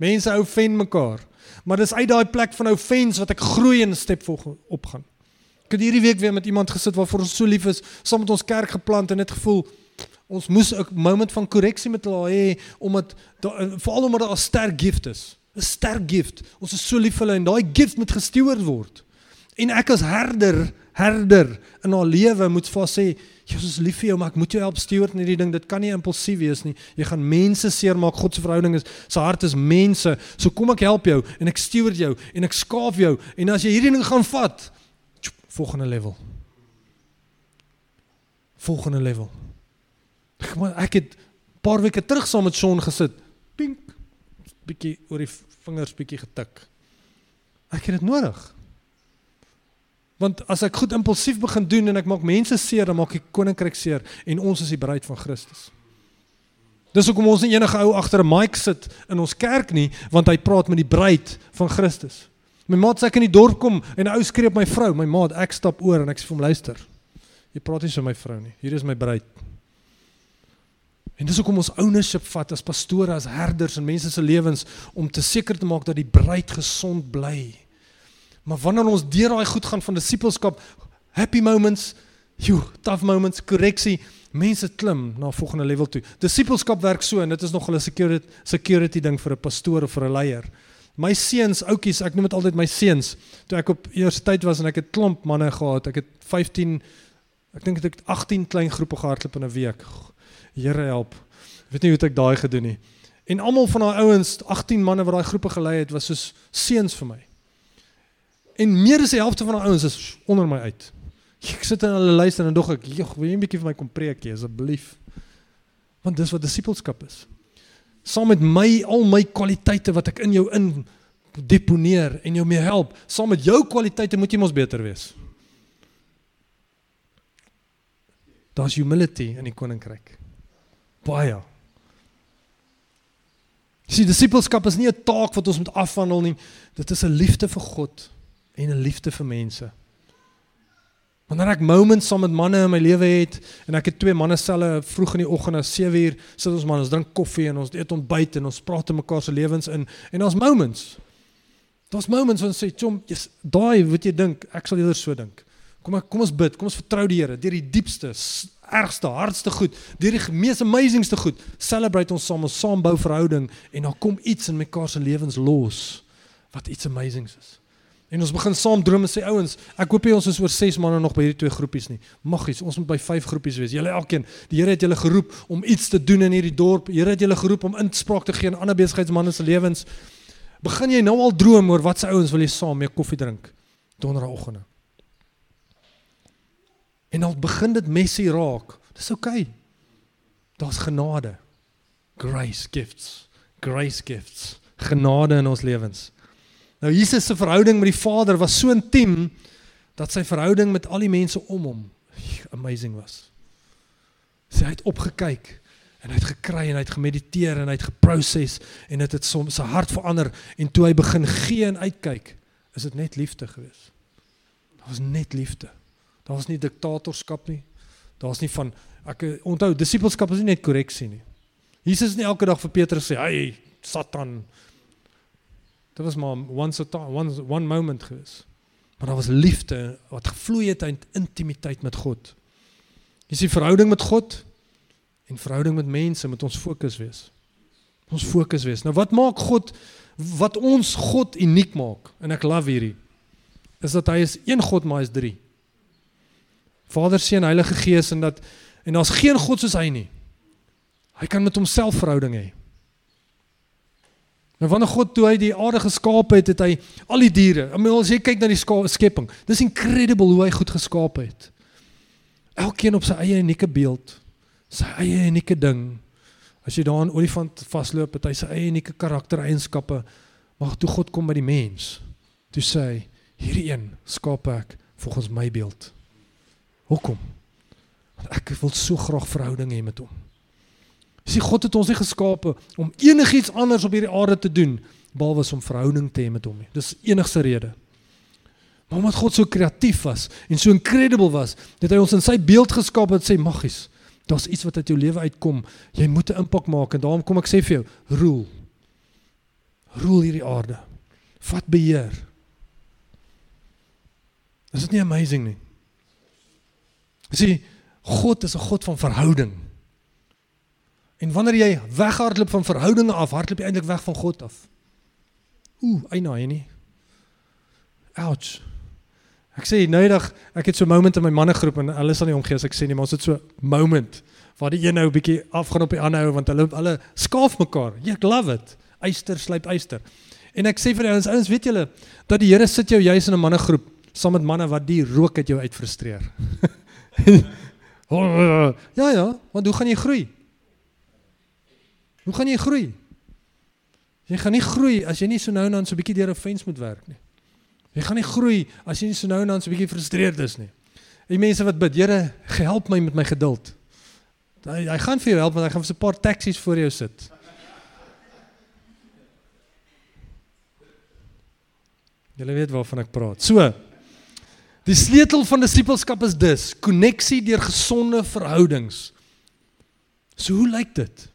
Mense hou ven mekaar. Maar dis uit daai plek van offense wat ek groei en stap opgaan. Ek het hierdie week weer met iemand gesit waarvoor ons so lief is, saam met ons kerk geplant en net gevoel ons moes 'n moment van korreksie met hulle hê omdat veral omdat daar 'n sterk gift is. 'n Sterk gift. Ons is so lief vir hulle en daai gift moet gesteward word. En ek as herder, herder in haar lewe moet vir haar sê, "Jesus is lief vir jou, maar ek moet jou help steward in hierdie ding. Dit kan nie impulsief wees nie. Jy gaan mense seermaak. God se verhouding is sy hart is mense. So kom ek help jou en ek steward jou en ek skaaf jou en as jy hierdie ding gaan vat, volgende level. Volgende level. Maar ek het paar weke terug saam met Sean gesit. Pink. Bietjie oor die vingers bietjie getik. Ek het dit nodig. Want as ek goed impulsief begin doen en ek maak mense seer, dan maak ek koninkryk seer en ons is die bruid van Christus. Dis hoekom ons nie enige ou agter 'n mic sit in ons kerk nie, want hy praat met die bruid van Christus. My maat sê ek in die dorp kom en 'n ou skree op my vrou, my maat, ek stap oor en ek sê vir hom luister. Jy praat nie so met my vrou nie. Hier is my bruid. En dis hoekom ons ownership vat as pastore, as herders in mense se lewens om te seker te maak dat die bruid gesond bly. Maar wanneer ons deur daai goed gaan van disippelskap, happy moments, joe, tough moments, korreksie, mense klim na 'n volgende level toe. Disippelskap werk so en dit is nog 'n security security ding vir 'n pastoor of vir 'n leier. My seuns, oudjies, ek noem dit altyd my seuns. Toe ek op universiteit was en ek het klomp manne gehad, ek het 15 ek dink ek het 18 klein groepe gehardloop in 'n week. Here help. Weet nie hoe ek daai gedoen nie. En almal van daai ouens, 18 manne wat daai groepe gelei het, was soos seuns vir my. En meer as die helfte van daai ouens is onder my uit. Ek sit en hulle luister en dog ek, "Jog, wil jy 'n bietjie vir my kom preek hier asseblief?" Want dis wat disippelskap is. Saam met my al my kwaliteite wat ek in jou in deponeer en jou mee help, saam met jou kwaliteite moet jy mos beter wees. Daar's humility in die koninkryk baie. Sy disippelskap is nie 'n taak wat ons moet afhandel nie. Dit is 'n liefde vir God en 'n liefde vir mense. Wanneer ek moments saam met manne in my lewe het en ek het twee manne selle vroeg in die oggend na 7uur sit ons man ons drink koffie en ons eet ontbyt en ons praat te mekaar se lewens in en ons moments. Daar's moments wanneer sê chom, jy's daai wat jy dink, ek sal eerder so dink. Kom ek kom ons bid, kom ons vertrou die Here deur die diepste ergste, hardste goed, deur die mees amazingste goed, celebrate ons saam, ons saam bou verhouding en dan kom iets in mekaar se lewens los wat iets amazings is. En ons begin saam droom en sê ouens, ek hoop jy ons is oor 6 manne nog by hierdie twee groepies nie. Maggies, ons moet by 5 groepies wees. Julle elkeen, die Here het julle geroep om iets te doen in hierdie dorp. Die Here het julle geroep om inspraak te gee in ander besigheidsmense se lewens. Begin jy nou al droom oor wat se ouens wil jy saam mee koffie drink donderdagoggend? En al begin dit messy raak, dis oukei. Okay. Daar's genade. Grace gifts. Grace gifts. Genade in ons lewens. Nou Jesus se verhouding met die Vader was so intiem dat sy verhouding met al die mense om hom amazing was. Sy het opgekyk en hy het gekry en hy het gemediteer en hy het geproses en dit het, het soms sy hart verander en toe hy begin gee en uitkyk, is dit net liefde gewees. Dit was net liefde. Daar's nie diktatorskap nie. Daar's nie van ek onthou disippelskap is nie net korreksie nie. Jesus het nie elke dag vir Petrus sê, "Hey, Satan." Dit was maar once a time, one one moment gewees. Maar daar was liefde wat gevloei het uit intimiteit met God. Jy sien verhouding met God en verhouding met mense moet ons fokus wees. Ons fokus wees. Nou wat maak God wat ons God uniek maak? En ek love hierdie. Is dat hy is een God maar hy is 3. Vader, Seun, Heilige Gees en dat en daar's geen God soos hy nie. Hy kan met homself verhouding hê. Nou wanneer God toe hy die aarde geskaap het, het hy al die diere. I mean, as jy kyk na die skepping, dis incredible hoe hy goed geskaap het. Elkeen op sy eie unieke beeld, sy eie unieke ding. As jy daar 'n olifant vasloop, het hy sy eie unieke karaktereienskappe. Maar toe God kom by die mens, toe sê hy, hierdie een skaap ek volgens my beeld. Hoekom? Want ek wil so graag verhouding hê met hom. Sien God het ons nie geskape om enigiets anders op hierdie aarde te doen behalwe om verhouding te hê met hom nie. Dis enigste rede. Maar omdat God so kreatief was en so incredible was, het hy ons in sy beeld geskaap en sê maggies, daar's iets wat uit jou lewe uitkom. Jy moet 'n impak maak en daarom kom ek sê vir jou, roel. Roel hierdie aarde. Vat beheer. Is dit nie amazing nie? Sien, God is 'n God van verhouding. En wanneer jy weghardloop van verhoudinge af, hardloop jy eintlik weg van God af. Ooh, eina hy nie. Ouch. Ek sê noudag, ek het so 'n moment in my mannegroep en hulle sal nie omgee as ek sê nie, maar ons het so 'n moment waar die een nou 'n bietjie afgaan op die ander ou want hulle hulle skaaf mekaar. Ja, ek love it. Eyster slyp eyster. En ek sê vir die ouens, ouens, weet julle dat die Here sit jou juis in 'n mannegroep saam met manne wat die rook uit jou uitfrustreer. ja ja, want hoe gaan jy groei? Hoe gaan jy groei? Jy gaan nie groei as jy nie so nou en dan so 'n bietjie deur 'n vens moet werk nie. Jy gaan nie groei as jy nie so nou en dan so 'n bietjie gefrustreerd is nie. Die mense wat bid, Here, help my met my geduld. Hy hy gaan vir jou help want hy gaan vir 'n paar taksies voor jou sit. Julle weet waarvan ek praat. So, die sleutel van disippelskap is dus koneksie deur gesonde verhoudings. So hoe lyk dit?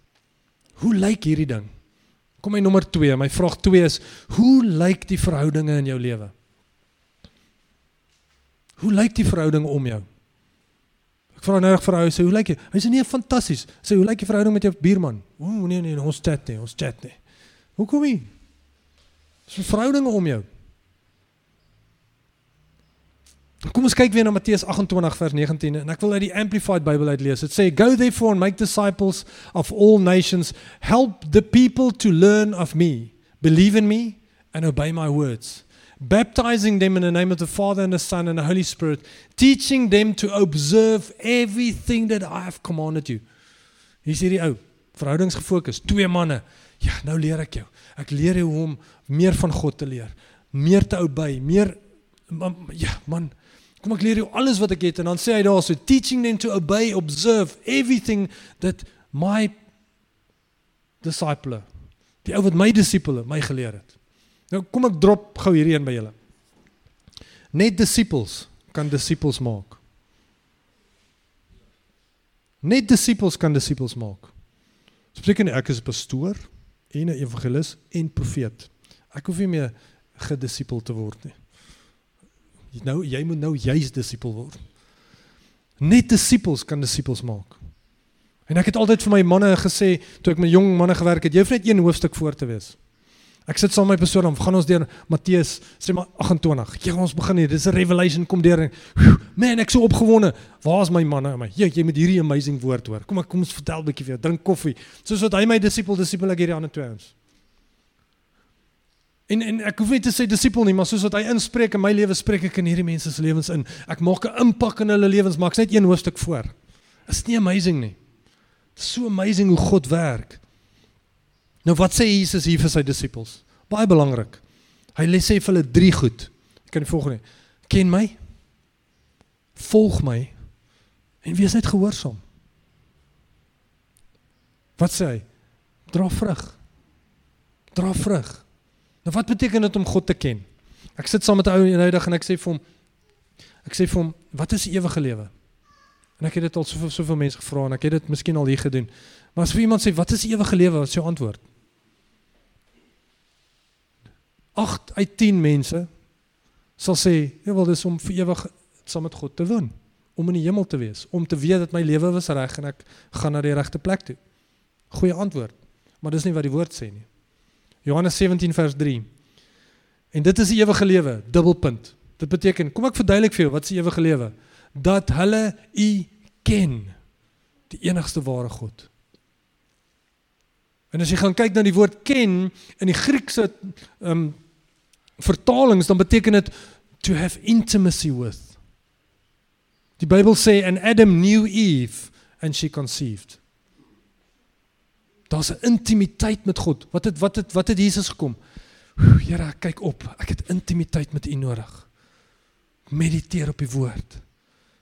Hoe lyk hierdie ding? Kom my nommer 2. My vraag 2 is: Hoe lyk die verhoudinge in jou lewe? Hoe lyk die verhouding om jou? Ek vra nou vir haar sê hoe lyk jy? Hy sê nee, fantasties. Sê hoe lyk die verhouding met jou buurman? O nee nee, ons chat nie, ons chat nie. Hoekom nie? Dis 'n verhouding om jou. Kom ons kyk weer na Matteus 28 vers 19 en ek wil uit die Amplified Bybel uit lees. Dit sê go therefore and make disciples of all nations, help the people to learn of me, believe in me and obey my words. Baptizing them in the name of the Father and the Son and the Holy Spirit, teaching them to observe everything that I have commanded you. Hier is hierdie ou, verhoudingsgefokus, twee manne. Ja, nou leer ek jou. Ek leer jou hoe om meer van God te leer, meer te obey, meer ja, man, Kom ek leer jou alles wat ek het en dan sê hy daar so teaching them to obey, observe everything that my disciple, die ou wat my disipele my geleer het. Nou kom ek drop gou hierdie een by julle. Net disciples kan disciples maak. Net disciples kan disciples maak. Beteken ek is 'n pastoor en 'n evangelis en profeet. Ek hoef nie meer gedisipel te word nie. Nou jy moet nou juis disipel word. Net disippels kan disippels maak. En ek het altyd vir my manne gesê toe ek met jong manne gewerk het, jy hoef net een hoofstuk voor te wees. Ek sit saam met my persoon, gaan ons deur Matteus sê maar 28. Ja, ons begin hier. Dis 'n revelation kom deur. Man, ek so opgewonde. Waar's my manne? My. Jy, jy moet hierdie amazing woord hoor. Kom ek kom ons vertel 'n bietjie vir jou. Drink koffie. Soos wat hy my disipel disipel ek hierdie ander twee ons. En en ek hoef nie te sê disipel nie, maar soos wat hy inspreek in my lewe spreek ek in hierdie mense se lewens in. Ek maak 'n impak in hulle lewens, maar ek's net een hoofstuk voor. Is nie amazing nie. So amazing hoe God werk. Nou wat sê Jesus hier vir sy disippels? Baie belangrik. Hy lê sê vir hulle drie goed. Ek kan die volgende. Ken my? Volg my en wees net gehoorsaam. Wat sê hy? Dra vrug. Dra vrug. Nou wat beteken dit om God te ken? Ek sit saam met 'n ou eendag en ek sê vir hom ek sê vir hom, "Wat is ewige lewe?" En ek het dit al soveel soveel mense gevra en ek het dit miskien al hier gedoen. Maar as vir iemand sê wat is ewige lewe, wat is jou antwoord? 8 uit 10 mense sal sê, "Ja, wel dis om vir ewig saam met God te woon, om in die hemel te wees, om te weet dat my lewe was reg en ek gaan na die regte plek toe." Goeie antwoord. Maar dis nie wat die woord sê nie. Johannes 17 vers 3. En dit is die ewige lewe, dubbelpunt. Dit beteken, kom ek verduidelik vir jou wat die ewige lewe? Dat hulle U ken, die enigste ware God. En as jy gaan kyk na die woord ken in die Griekse ehm um, vertalings dan beteken dit to have intimacy with. Die Bybel sê and Adam knew Eve and she conceived. Daar's 'n intimiteit met God. Wat het wat het wat het Jesus gekom? Here, kyk op. Ek het intimiteit met U nodig. Mediteer op die woord.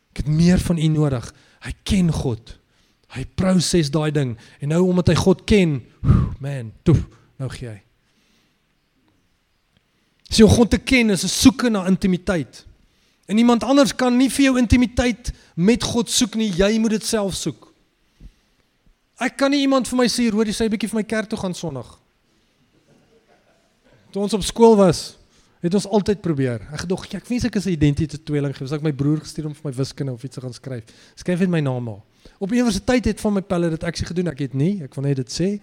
Ek het meer van U nodig. Hy ken God. Hy proses daai ding en nou omdat hy God ken, man, toe, nou gee hy. So om God te ken is 'n soeke na intimiteit. En iemand anders kan nie vir jou intimiteit met God soek nie, jy moet dit self soek. Ek kan nie iemand vir my sê, "Hoor, jy sê 'n bietjie vir my kerk toe gaan Sondag." Toe ons op skool was, het ons altyd probeer. Ek gedog, ek wens ek is 'n identiteit tweeling gewees. Ek my broer gestuur om vir my wiskunde of iets te gaan skryf. Skryf net my naam al. Op universiteit het van my pelle dit ek sê gedoen, ek het nie, ek wil net dit sê.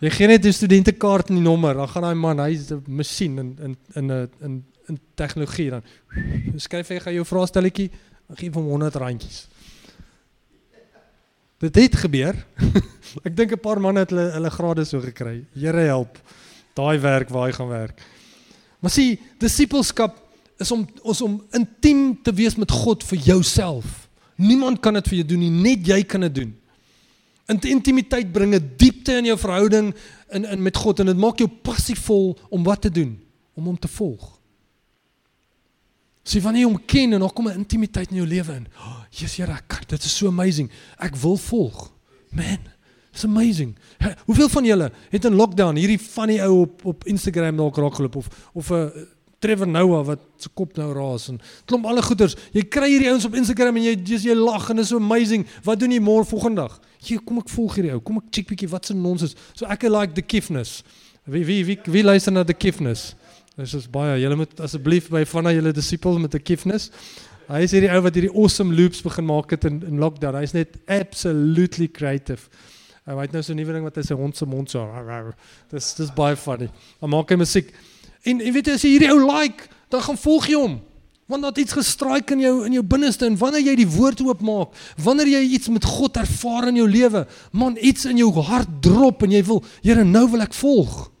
Jy gee net 'n studentekaart en die nommer, dan gaan daai man, hy's 'n masjien in in in 'n in in tegnologie dan. Skryf hy gaan jou vraestelletjie, gee hom 100 randjies. Dit het gebeur. ek dink 'n paar manne het hulle hulle grade so gekry. Here help. Daai werk waar hy gaan werk. Maar sien, disippelskap is om ons om intiem te wees met God vir jouself. Niemand kan dit vir jou doen nie, net jy kan dit doen. Intimiteit bring 'n diepte in jou verhouding in in met God en dit maak jou passievol om wat te doen, om hom te volg. Sien wanneer jy hom ken en dan kom 'n intimiteit in jou lewe in. Oh, Jesus Here, ek, dit is so amazing. Ek wil volg. Man, it's amazing. Hoeveel van julle het in lockdown hierdie funny ou op op Instagram dalk raak geloop of of 'n uh, Trevor Noah wat se kop nou raas en klomp alle goeters. Jy kry hierdie ouens op Instagram en jy jy, jy lag en dit is so amazing. Wat doen jy môre volgende dag? Jy kom ek volg hierdie ou. Kom ek check bietjie wat se nonsens. So ek like the kiffness. Wie wie wie wie luister na the kiffness? Dis is baie. Julle moet asseblief by van julle disippels met 'n kiffness. Hy is hierdie ou wat hierdie awesome loops begin maak het in in lockdown. Hy's net absolutely creative. Hy het nou so 'n nuwe ding wat hy sy hond se mond so. Dis dis baie funny. Hy maak hy musiek. En jy weet as jy hierdie ou like, dan gaan volg jy hom. Want dat iets gestraik in jou in jou binneste en wanneer jy die woord oopmaak, wanneer jy iets met God ervaar in jou lewe, man, iets in jou hart drop en jy wil, Here, nou wil ek volg.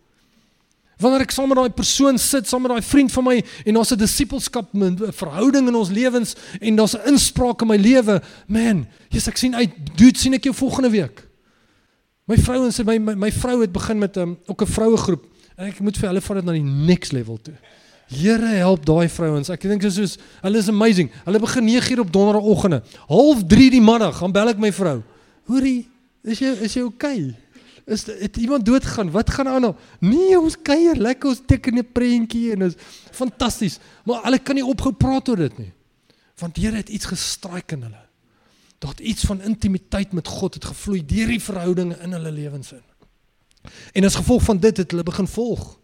Wanneer ek saam met daai persoon sit, saam met daai vriend van my en ons 'n disipelskap verhouding in ons lewens en daar's 'n inspraak in my lewe, man, Jesus ek sien uit, dude, sien ek jou volgende week. My vrou en sy my my, my vrou het begin met 'n um, ook 'n vroue groep en ek moet vir hulle vat dit na die next level toe. Here help daai vrouens. Ek dink dit is soos hulle is amazing. Hulle begin 9:00 op donderdagoggende. Half 3 die middag gaan bel ek my vrou. Hoorie, is jy is jy okay? Is het iemand dood gegaan? Wat gaan aan nou? Nee, ons kuier lekker, ons teken 'n prentjie en is fantasties. Maar hulle kan nie ophou praat oor dit nie. Want Here het iets gestraik in hulle. Daar het iets van intimiteit met God het gevloei deur die verhoudinge in hulle lewens in. En as gevolg van dit het hulle begin volg.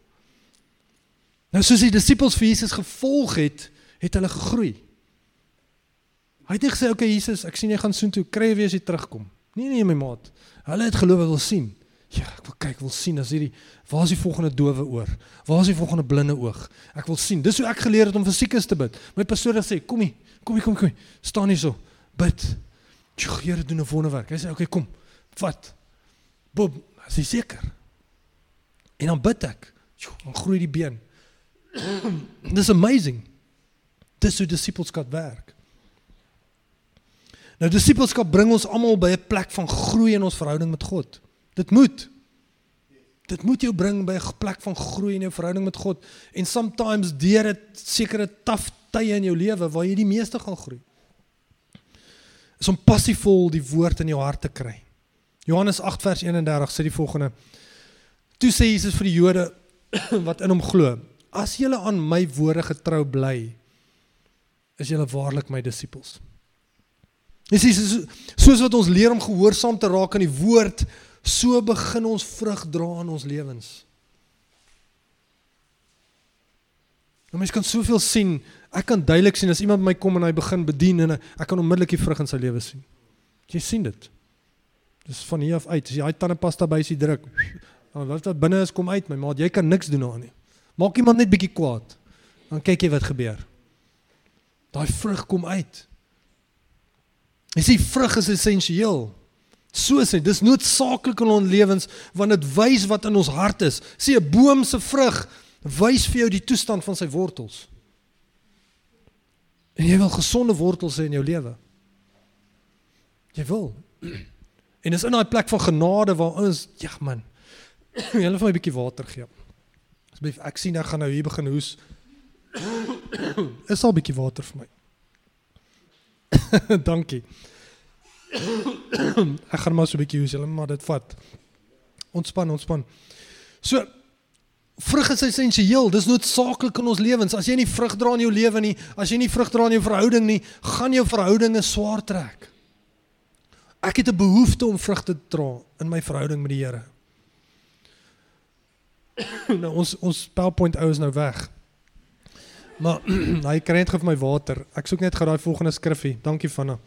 Nou soos die disippels vir Jesus gevolg het, het hulle gegroei. Hy het nie gesê, "Oké okay, Jesus, ek sien jy gaan soontoe, kry weer as jy terugkom." Nee nee my maat. Hulle het geloof wil sien. Ja, ek wil kyk, wil sien as hierdie waar is die volgende dowe oor? Waar is die volgende blinde oog? Ek wil sien. Dis hoe ek geleer het om vir siekes te bid. My pastoor het gesê, "Kom hier, kom hier, kom hier. Staan hier so. Bid." Die Here doen 'n wonderwerk. Hy sê, "Oké, okay, kom. Vat." Bob, as jy seker. En dan bid ek. Jo, dan groei die been. Dis amazing. Dis hoe disippelskap werk. Nou disippelskap bring ons almal by 'n plek van groei in ons verhouding met God. Dit moet. Dit moet jou bring by 'n plek van groei in jou verhouding met God en sometimes deur dit sekere taaf tye in jou lewe waar jy die meeste gaan groei. Is om passievol die woord in jou hart te kry. Johannes 8 vers 31 sê die volgende: Toe sê Jesus vir die Jode wat in hom glo: As julle aan my woorde getrou bly, is julle waarlik my disippels. Dis is soos wat ons leer om gehoorsaam te raak aan die woord, so begin ons vrug dra in ons lewens. Nou mens kan soveel sien. Ek kan duidelik sien as iemand my kom en hy begin bedien en ek kan onmiddellik die vrug in sy lewe sien. Jy sien dit. Dis van hier af uit. As jy daai tandepasta by sy druk, dan wat wat binne is kom uit, my maat. Jy kan niks doen daaraan nie. Maak iemand net bietjie kwaad. Dan kyk jy wat gebeur. Daai vrug kom uit. Jy sien vrug is essensieel. So sê, dis noodsaaklik in ons lewens want dit wys wat in ons hart is. Sien 'n boom se vrug wys vir jou die toestand van sy wortels. En jy wil gesonde wortels hê in jou lewe. Jy wil. En dis in daai plek van genade waar ons, ja man. Jy hulle vir my 'n bietjie water gee. Asseblief, ek sien ek gaan nou hier begin hoes. Is al 'n bietjie water vir my. Dankie. ek gaan maar so 'n bietjie hoes, julle maar dit vat. Ontspan, ontspan. So vrug is essensieel. Dis noodsaaklik in ons lewens. As jy nie vrug dra in jou lewe nie, as jy nie vrug dra in jou verhouding nie, gaan jou verhoudinge swaar trek. Ek het 'n behoefte om vrugte te dra in my verhouding met die Here. nou ons ons PowerPoint ou is nou weg. Maar hy kry net vir my water. Ek soek net gou daai volgende skriffie. Dankie Vanna.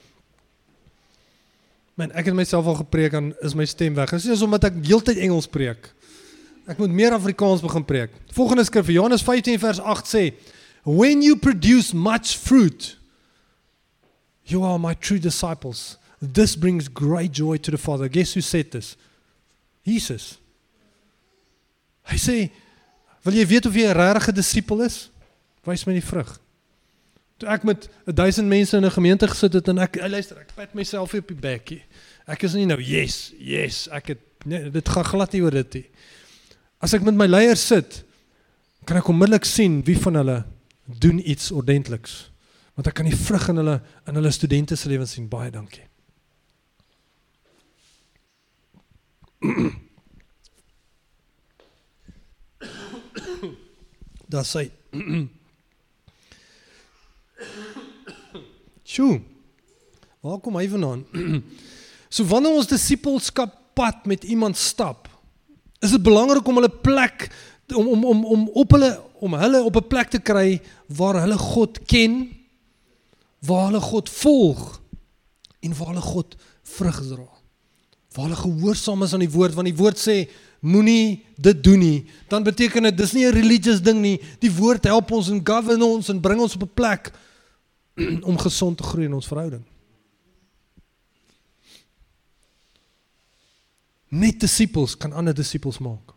Man, ek het myself al gepreek en is my stem weg. Dit is omdat ek heeltyd Engels preek. Ek moet meer Afrikaans begin preek. Volgende skrif, Johannes 15 vers 8 sê, "When you produce much fruit, you are my true disciples. This brings great joy to the Father." Guess who said this? Jesus. Hy sê, "Wil jy weet of jy 'n regte disipel is? Wys my die vrug." Toe ek met 1000 mense in 'n gemeente gesit het en ek luister, ek pat myself op die bekkie. Ek is nie nou yes, yes, ek het nee, dit gaan glad nie oor dit nie. As ek met my leiers sit, kan ek onmiddellik sien wie van hulle doen iets ordentliks. Want ek kan die vrug in hulle in hulle studente se lewens sien. Baie dankie. Daar sê Sjoe. Waar kom hy vandaan? so wanneer ons disippelskap pad met iemand stap, is dit belangrik om hulle plek om om om om op hulle om hulle op 'n plek te kry waar hulle God ken, waar hulle God volg en waar hulle God vrug dra. Waar hulle gehoorsaam is aan die woord want die woord sê moenie dit doen nie. Dan beteken dit dis nie 'n religious ding nie. Die woord help ons en govern ons en bring ons op 'n plek om gesond te groei in ons verhouding. Net disippels kan ander disippels maak.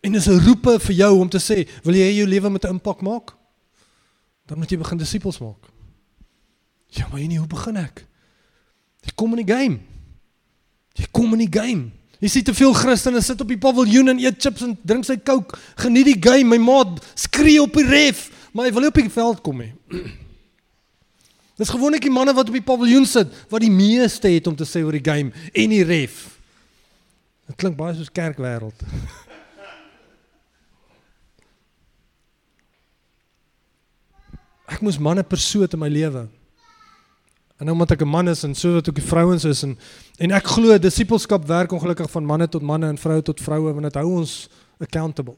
En dis 'n roepe vir jou om te sê, wil jy jou lewe met 'n impak maak? Dan moet jy begin disippels maak. Ja, maar nie hoe begin ek? Jy kom in die game. Jy kom in die game. Jy sien te veel Christene sit op die paviljoen en eet chips en drink sy Coke. Geniet die game, my maat, skree op die ref maar hy wil nie op die veld kom nie. Dis gewoonlik die manne wat op die paviljoen sit wat die meeste het om te sê oor die game en die ref. Dit klink baie soos kerkwêreld. Ek moes manne persoot in my lewe. En omdat ek 'n man is en so wat ook die vrouens is en en ek glo disippelskap werk ongelukkig van manne tot manne en vroue tot vroue want dit hou ons accountable.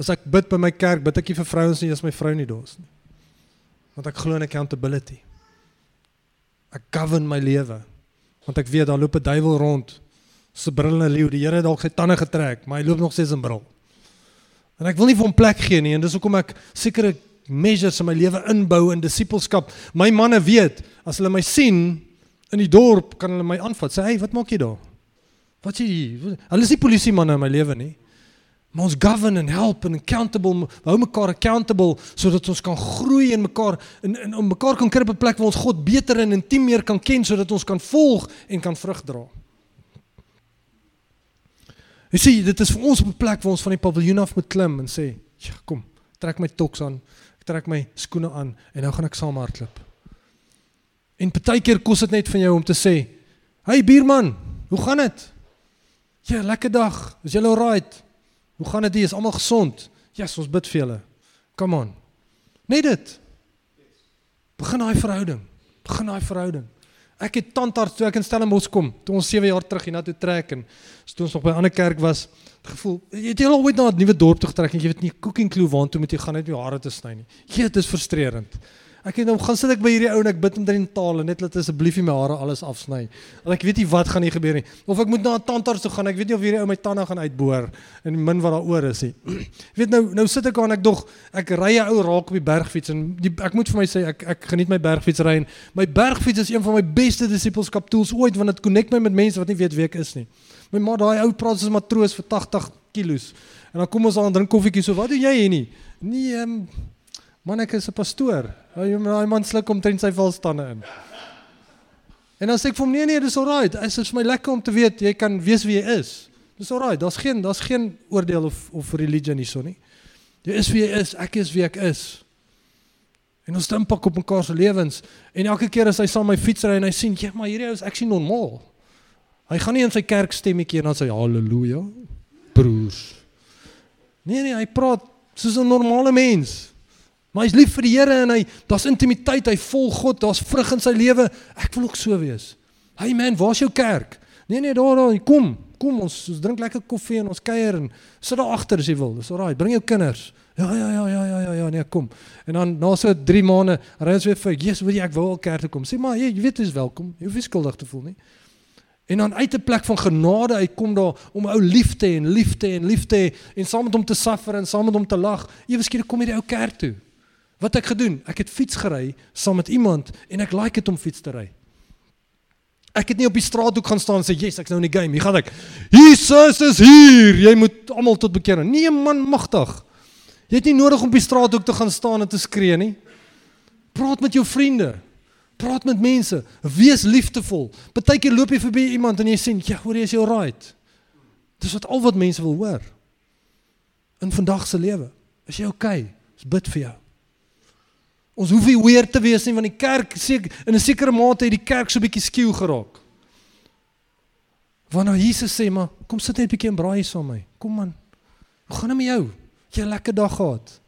As ek bid by my kerk, bid ek nie vir vrouens nie as my vrou nie daar is nie. Want ek glo in accountability. Ek govern my lewe. Want ek weet daar loop 'n duiwel rond. Se brille leeu, die Here het dalk sy tande getrek, maar hy loop nog steeds in bril. En ek wil nie vir hom plek gee nie en dis hoekom ek sekere measures in my lewe inbou in disippelskap. My manne weet, as hulle my sien in die dorp, kan hulle my aanvat. Sê, "Hey, wat maak jy daar?" Wat sê jy? Hulle is nie polisie manne in my lewe nie. Maar ons govern en help en accountable, hou mekaar accountable sodat ons kan groei en mekaar en, en om mekaar kan kry op 'n plek waar ons God beter en intiem meer kan ken sodat ons kan volg en kan vrug dra. Jy sien, dit is vir ons op 'n plek waar ons van die paviljoen af moet klim en sê, "Ja, kom, trek my toks aan, ek trek my skoene aan en nou gaan ek saam hardloop." En partykeer kos dit net van jou om te sê, "Hey buurman, hoe gaan dit?" "Ja, lekker dag. Is jy alright?" Hoe gaan dit? Is almal gesond? Ja, yes, ons bid vir julle. Come on. Net dit. Begin daai verhouding. Begin daai verhouding. Ek het tandarts toe ek in Stellenbosch kom, toe ons 7 jaar terug hiernatoe trek en toe ons nog by 'n ander kerk was, gevoel, jy het al ooit na 'n nuwe dorp toe getrek en jy weet nie cooking clue waartoe moet jy gaan net jou hare te sny nie. Jy dit is frustrerend. Ek het nou gaan sit ek by hierdie ou en ek bid hom drie tale net laat asseblief my hare alles afsny. Want ek weet nie wat gaan hier gebeur nie. Of ek moet na 'n tandarts toe gaan. Ek weet nie of hierdie ou my tande gaan uitboor en min wat daaroor is nie. Weet nou nou sit ek aan ek dog ek ry 'n ou raak op die bergfiets en die, ek moet vir my sê ek ek geniet my bergfiets ry en my bergfiets is een van my beste disipelskap tools ooit want dit connect my met mense wat nie weet wie ek is nie. My ma daai ou praat soos 'n matroos vir 80 kg. En dan kom ons aan drink koffietjie so wat doen jy hier nie? Nee, ehm um, Man ek is 'n pastoor. Daai man sluk omtrent sy valstande in. En dan sê ek vir hom nee nee, dis alright. Dit is vir my lekker om te weet jy kan weet wie jy is. Dis alright. Daar's geen daar's geen oordeel of of religion hierso nie. Jy is wie jy is. Ek is wie ek is. En ons stem pak op mekaar se lewens en elke keer as hy saam my fiets ry en hy sien, "Ja, maar hierdie ou is actually normaal." Hy gaan nie in sy kerk stemmetjie en dan sê, "Halleluja, broers." Nee nee, hy praat soos 'n normale mens. Maar hy's lief vir die Here en hy daar's intimiteit, hy volg God, daar's vrug in sy lewe. Ek wil ook so wees. Hey man, waar's jou kerk? Nee nee, daar daar, kom. Kom ons, ons drink lekker koffie en ons kuier en sit daar agter as jy wil. Dis alraai. Bring jou kinders. Ja ja ja ja ja ja ja nee, kom. En dan na so 3 maande ry ons weer vir, "Jesus, wil jy ek wil al kerk toe kom." Sê maar, jy, jy weet jy's welkom. Jy hoef nie skuldig te voel nie. En dan uit 'n plek van genade uitkom daar om ou liefde en liefde en liefde en saam met hom te suffer en saam met hom te lag. Ewe skielik kom jy die ou kerk toe. Wat ek gedoen? Ek het fiets gery saam met iemand en ek like dit om fiets te ry. Ek het nie op die straathoek gaan staan en sê, "Yes, ek's nou in die game." Hier gaan ek. Jesus is hier. Jy moet almal tot bekering. Nee man, magtig. Jy het nie nodig om op die straathoek te gaan staan en te skree nie. Praat met jou vriende. Praat met mense. Wees liefdevol. Partykeer loop jy verby iemand en jy sê, "Ja, hoor jy is jy alright?" Dis wat al wat mense wil hoor. In vandag se lewe. Is jy okay? Ons bid vir jou. Ons hoef nie weer te wees nie want die kerk seker in 'n sekere mate het die kerk so 'n bietjie skieu geraak. Wanneer Jesus sê maar kom sit net 'n bietjie en braai saam met my. Kom man. Hoe gaan dit met jou? Jy 'n lekker dag gehad.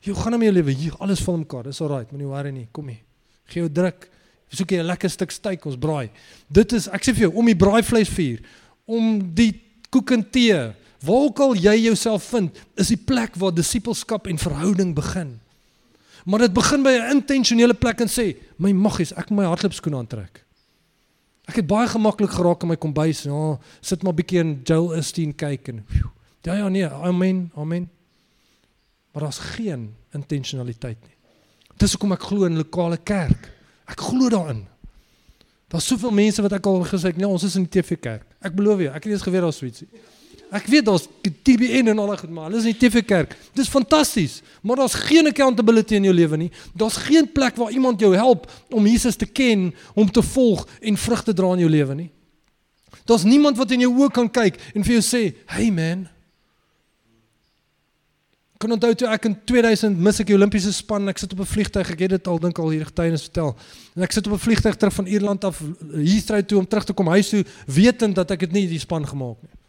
Jy gaan met jou lewe hier alles vol mekaar. Dis alraai, moenie worry nie. Kom hier. Gee jou druk. Soek jy 'n lekker stuk steak ons braai. Dit is ek sê vir jou om die braaivleisvuur, om die koek en tee, waar ook al jy jouself vind, is die plek waar disipelskap en verhouding begin. Maar dit begin by 'n intentionele plek en sê, "My maggies, ek moet my hardloopskoene aantrek." Ek het baie gemaklik geraak in my kombuis. Ja, sit maar bietjie in Joel Osteen kyk en ja ja nee, amen, amen. Maar daar's geen intentionaliteit nie. Dis hoekom ek glo in lokale kerk. Ek glo daarin. Daar's soveel mense wat ek al gesê het, nee, ons is in die TV kerk. Ek belowe jou, ek het eens geweet daar's so ietsie. Ek weet daar's TBN en al daai goed maar hulle is in die TV kerk. Dis fantasties, maar daar's geen accountability in jou lewe nie. Daar's geen plek waar iemand jou help om Jesus te ken, om te volg en vrug te dra in jou lewe nie. Daar's niemand wat in jou oë kan kyk en vir jou sê, "Hey man, kan onthou toe ek in 2000 mis ek die Olimpiese span, ek sit op 'n vliegtyg, ek het dit al dink al hier getuienis vertel. En ek sit op 'n vliegtyg terug van Ierland af hier toe om terug te kom huis toe, wetend dat ek dit nie die span gemaak nie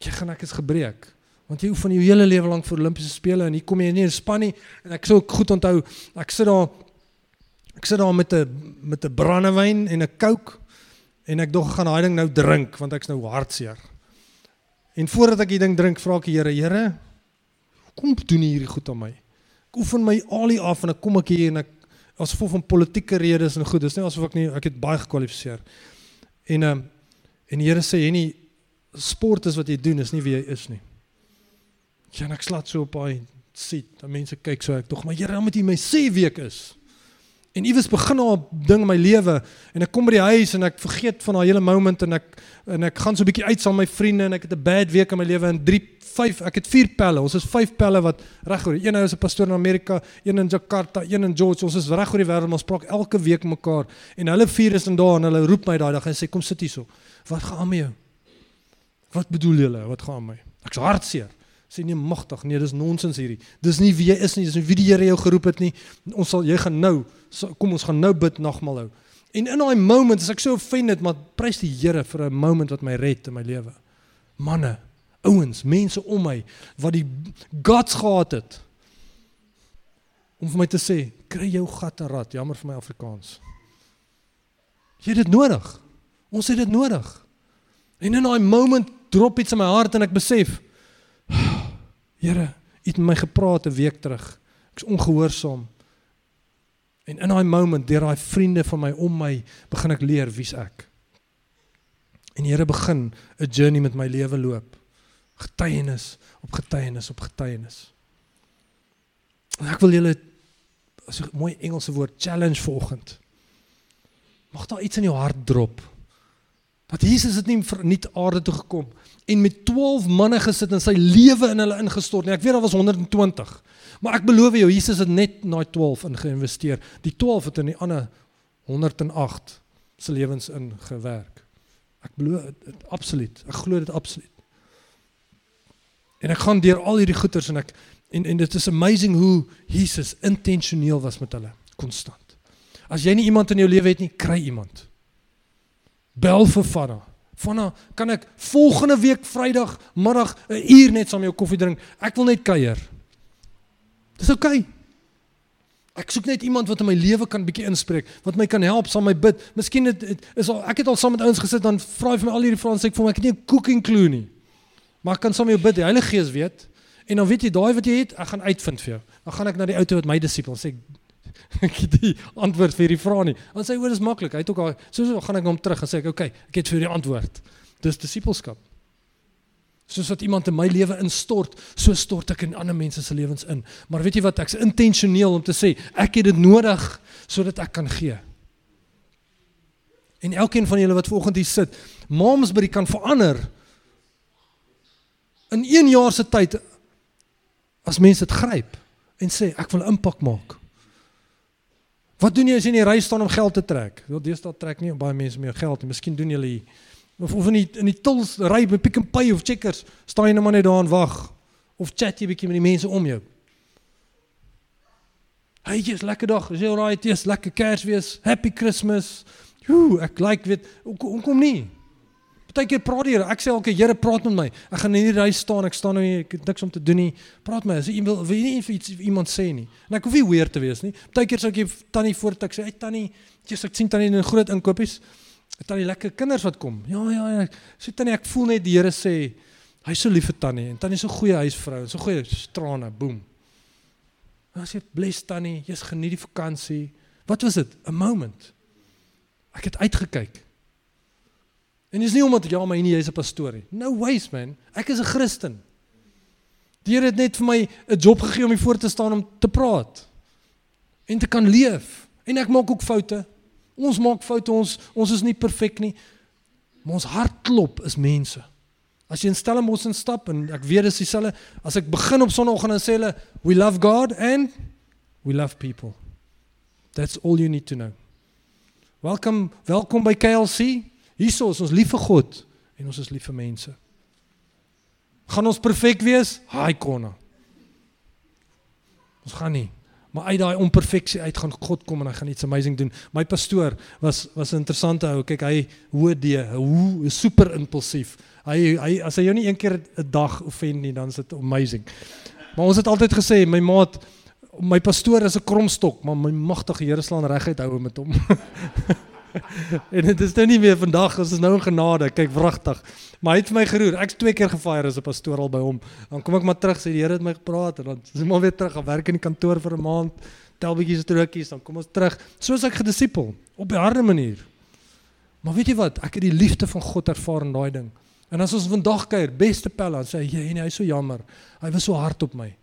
jy gaan ek is gebreek. Want jy oefen jou hele lewe lank vir Olimpiese spele en hier kom jy nie in span nie en ek sou goed onthou, ek sit daar ek sit daar met 'n met 'n brandewyn en 'n Coke en ek dog gaan daai ding nou drink want ek's nou hartseer. En voordat ek die ding drink, vra ek die Here, Here, kom doen hierdie goed aan my. Ek oefen my alie af en ek kom ek hier en ek asof van politieke redes en goed, dis nie asof ek nie ek het baie gekwalifiseer. En um, en die Here sê, "Henny, sport is wat jy doen, is nie wie jy is nie. Ja, ek slat so op daai sit, dan mense kyk so ek tog, maar Here, dan moet jy my sê wie ek is. En iewes begin nou 'n ding in my lewe en ek kom by die huis en ek vergeet van daai hele moment en ek en ek gaan so 'n bietjie uit saam met my vriende en ek het 'n bad week in my lewe en 3 5 ek het 4 pelle. Ons is 5 pelle wat reg oor. Een nou is 'n pastoor in Amerika, een in Jakarta, een in George. Ons is reg oor die wêreld, ons praat elke week mekaar en hulle vier is in daar en hulle roep my daai dag en sê kom sit hierso. Wat gaan aan met jou? Wat bedoel julle? Wat gaan my? Ek's hartseer. Sê nee magtig, nee, dis nonsens hierdie. Dis nie wie jy is nie, dis nie wie die Here jou geroep het nie. Ons sal jy gaan nou kom ons gaan nou bid nagmaal hou. En in daai moment as ek so offended, maar prys die Here vir 'n moment wat my red in my lewe. Manne, ouens, mense om my wat die guts gehad het om vir my te sê, kry jou gat en rat, jammer vir my Afrikaans. Jy het dit nodig. Ons het dit nodig. En in daai moment drop iets in my hart en ek besef, Here, U het met my gepraat 'n week terug. Ek's ongehoorsaam. En in daai moment, deur daai vriende van my om my, begin ek leer wie's ek. En die Here begin 'n journey met my lewe loop. Getuienis op getuienis op getuienis. En ek wil julle as 'n mooi Engelse woord challenge vanoggend. Mag daar iets in jou hart drop. Dat Jesus het nie vir nuut aarde toe gekom en met 12 manne gesit en sy lewe in hulle ingestort nie. Ek weet daar was 120. Maar ek beloof jou Jesus het net na 12 ingeïnvesteer. Die 12 het in die ander 108 se lewens ingewerk. Ek beloof dit absoluut. Ek glo dit absoluut. En ek gaan deur al hierdie goeters en ek en en dit is amazing hoe Jesus intentioneel was met hulle konstant. As jy nie iemand in jou lewe het nie, kry iemand. Bel vir Vanna. Vanna, kan ek volgende week Vrydag middag 'n uur net saam jou koffie drink? Ek wil net kuier. Dis oukei. Okay. Ek soek net iemand wat in my lewe kan bietjie inspreek, wat my kan help, sal my bid. Miskien het, het is al ek het al saam met ouens gesit dan vra hy vir my al hierdie vrae en sê ek vir my ek het nie 'n cooking clue nie. Maar ek kan saam met jou bid. Die Heilige Gees weet. En dan weet jy daai wat jy het, ek gaan uitvind vir jou. Dan gaan ek na die ou toe wat my disipels sê ek het die antwoord vir hierdie vrae nie. Dan sê hy oor is maklik. Hy het ook al so so gaan ek hom terug en sê ek okay, ek het vir die antwoord. Dis disipelskap. Soos wat iemand in my lewe instort, so stort ek in ander mense se lewens in. Maar weet jy wat? Ek's intentioneel om te sê ek het dit nodig sodat ek kan gee. En elkeen van julle wat vanoggend hier sit, Momsbury kan verander in 1 jaar se tyd as mense dit gryp en sê ek wil impak maak. Wat doen jy as jy in die ry staan om geld te trek? Wel deesdae trek nie baie mense meer geld nie. Miskien doen julle of of in die in die tils ry by Pick n Pay of Checkers, staan jy net maar net daar en wag of chat jy bietjie met die mense om jou. Hey, jy's lekker dag. Is jy alright? Jy's lekker Kersfees. Happy Christmas. Joe, ek like weet hoe kom nie. Partykeer praat die Here. Ek sê elke Here praat met my. Ek gaan hierdie ry staan. Ek staan nou hier. Ek het niks om te doen nie. Praat my. As jy wil wil jy nie iets iemand sê nie. En ek hoef nie weer te wees nie. Partykeer sou ek tannie voordat ek sê, "Hey tannie, jy sê ek sien tannie in groot inkopies. Tannie lekker kinders wat kom." Ja, ja, ja. Sê tannie, ek voel net die Here sê, "Hy's so lief vir tannie." En tannie is so goeie huisvrou, so goeie strane, boem. As jy bless tannie, jy's geniet die vakansie. Wat was dit? 'n Moment. Ek het uitgekyk. En dis nie omdat ja, maar nie jy's 'n pastoor nie. No ways man. Ek is 'n Christen. Die Here het net vir my 'n job gegee om hier voor te staan om te praat en te kan leef. En ek maak ook foute. Ons maak foute. Ons ons is nie perfek nie. Maar ons hart klop is mense. As jy in Stellenbosch instap en ek weet dis dieselfde as ek begin op Sondagoggend en sê hulle we love God and we love people. That's all you need to know. Welkom, welkom by KLC. Hierso is ons lief vir God en ons is lief vir mense. Gaan ons perfek wees? Haai konna. Ons gaan nie. Maar uit daai onperfeksie uit gaan God kom en hy gaan iets amazing doen. My pastoor was was 'n interessante ou. Kyk, hy hoe die hoe super impulsief. Hy hy as hy jou nie een keer 'n dag offend nie, dan is dit amazing. Maar ons het altyd gesê my maat my pastoor is 'n kromstok, maar my magtige Here slaan reguit hou met hom. en dit is nou nie meer vandag, ons is nou in genade. Kyk, wragtig. Maar hy het my geroer. Ek's twee keer gefire as 'n pastoor al by hom. Dan kom ek maar terug sê die Here het my gepraat en dan is ek maar weer terug gaan werk in die kantoor vir 'n maand. Tel bietjie strokies, dan kom ons terug. Soos ek gedisipel op 'n harde manier. Maar weet jy wat? Ek het die liefde van God ervaar in daai ding. En as ons vandag kuier, beste Pella, sê hy, jy, nee, hy's so jammer. Hy was so hard op my.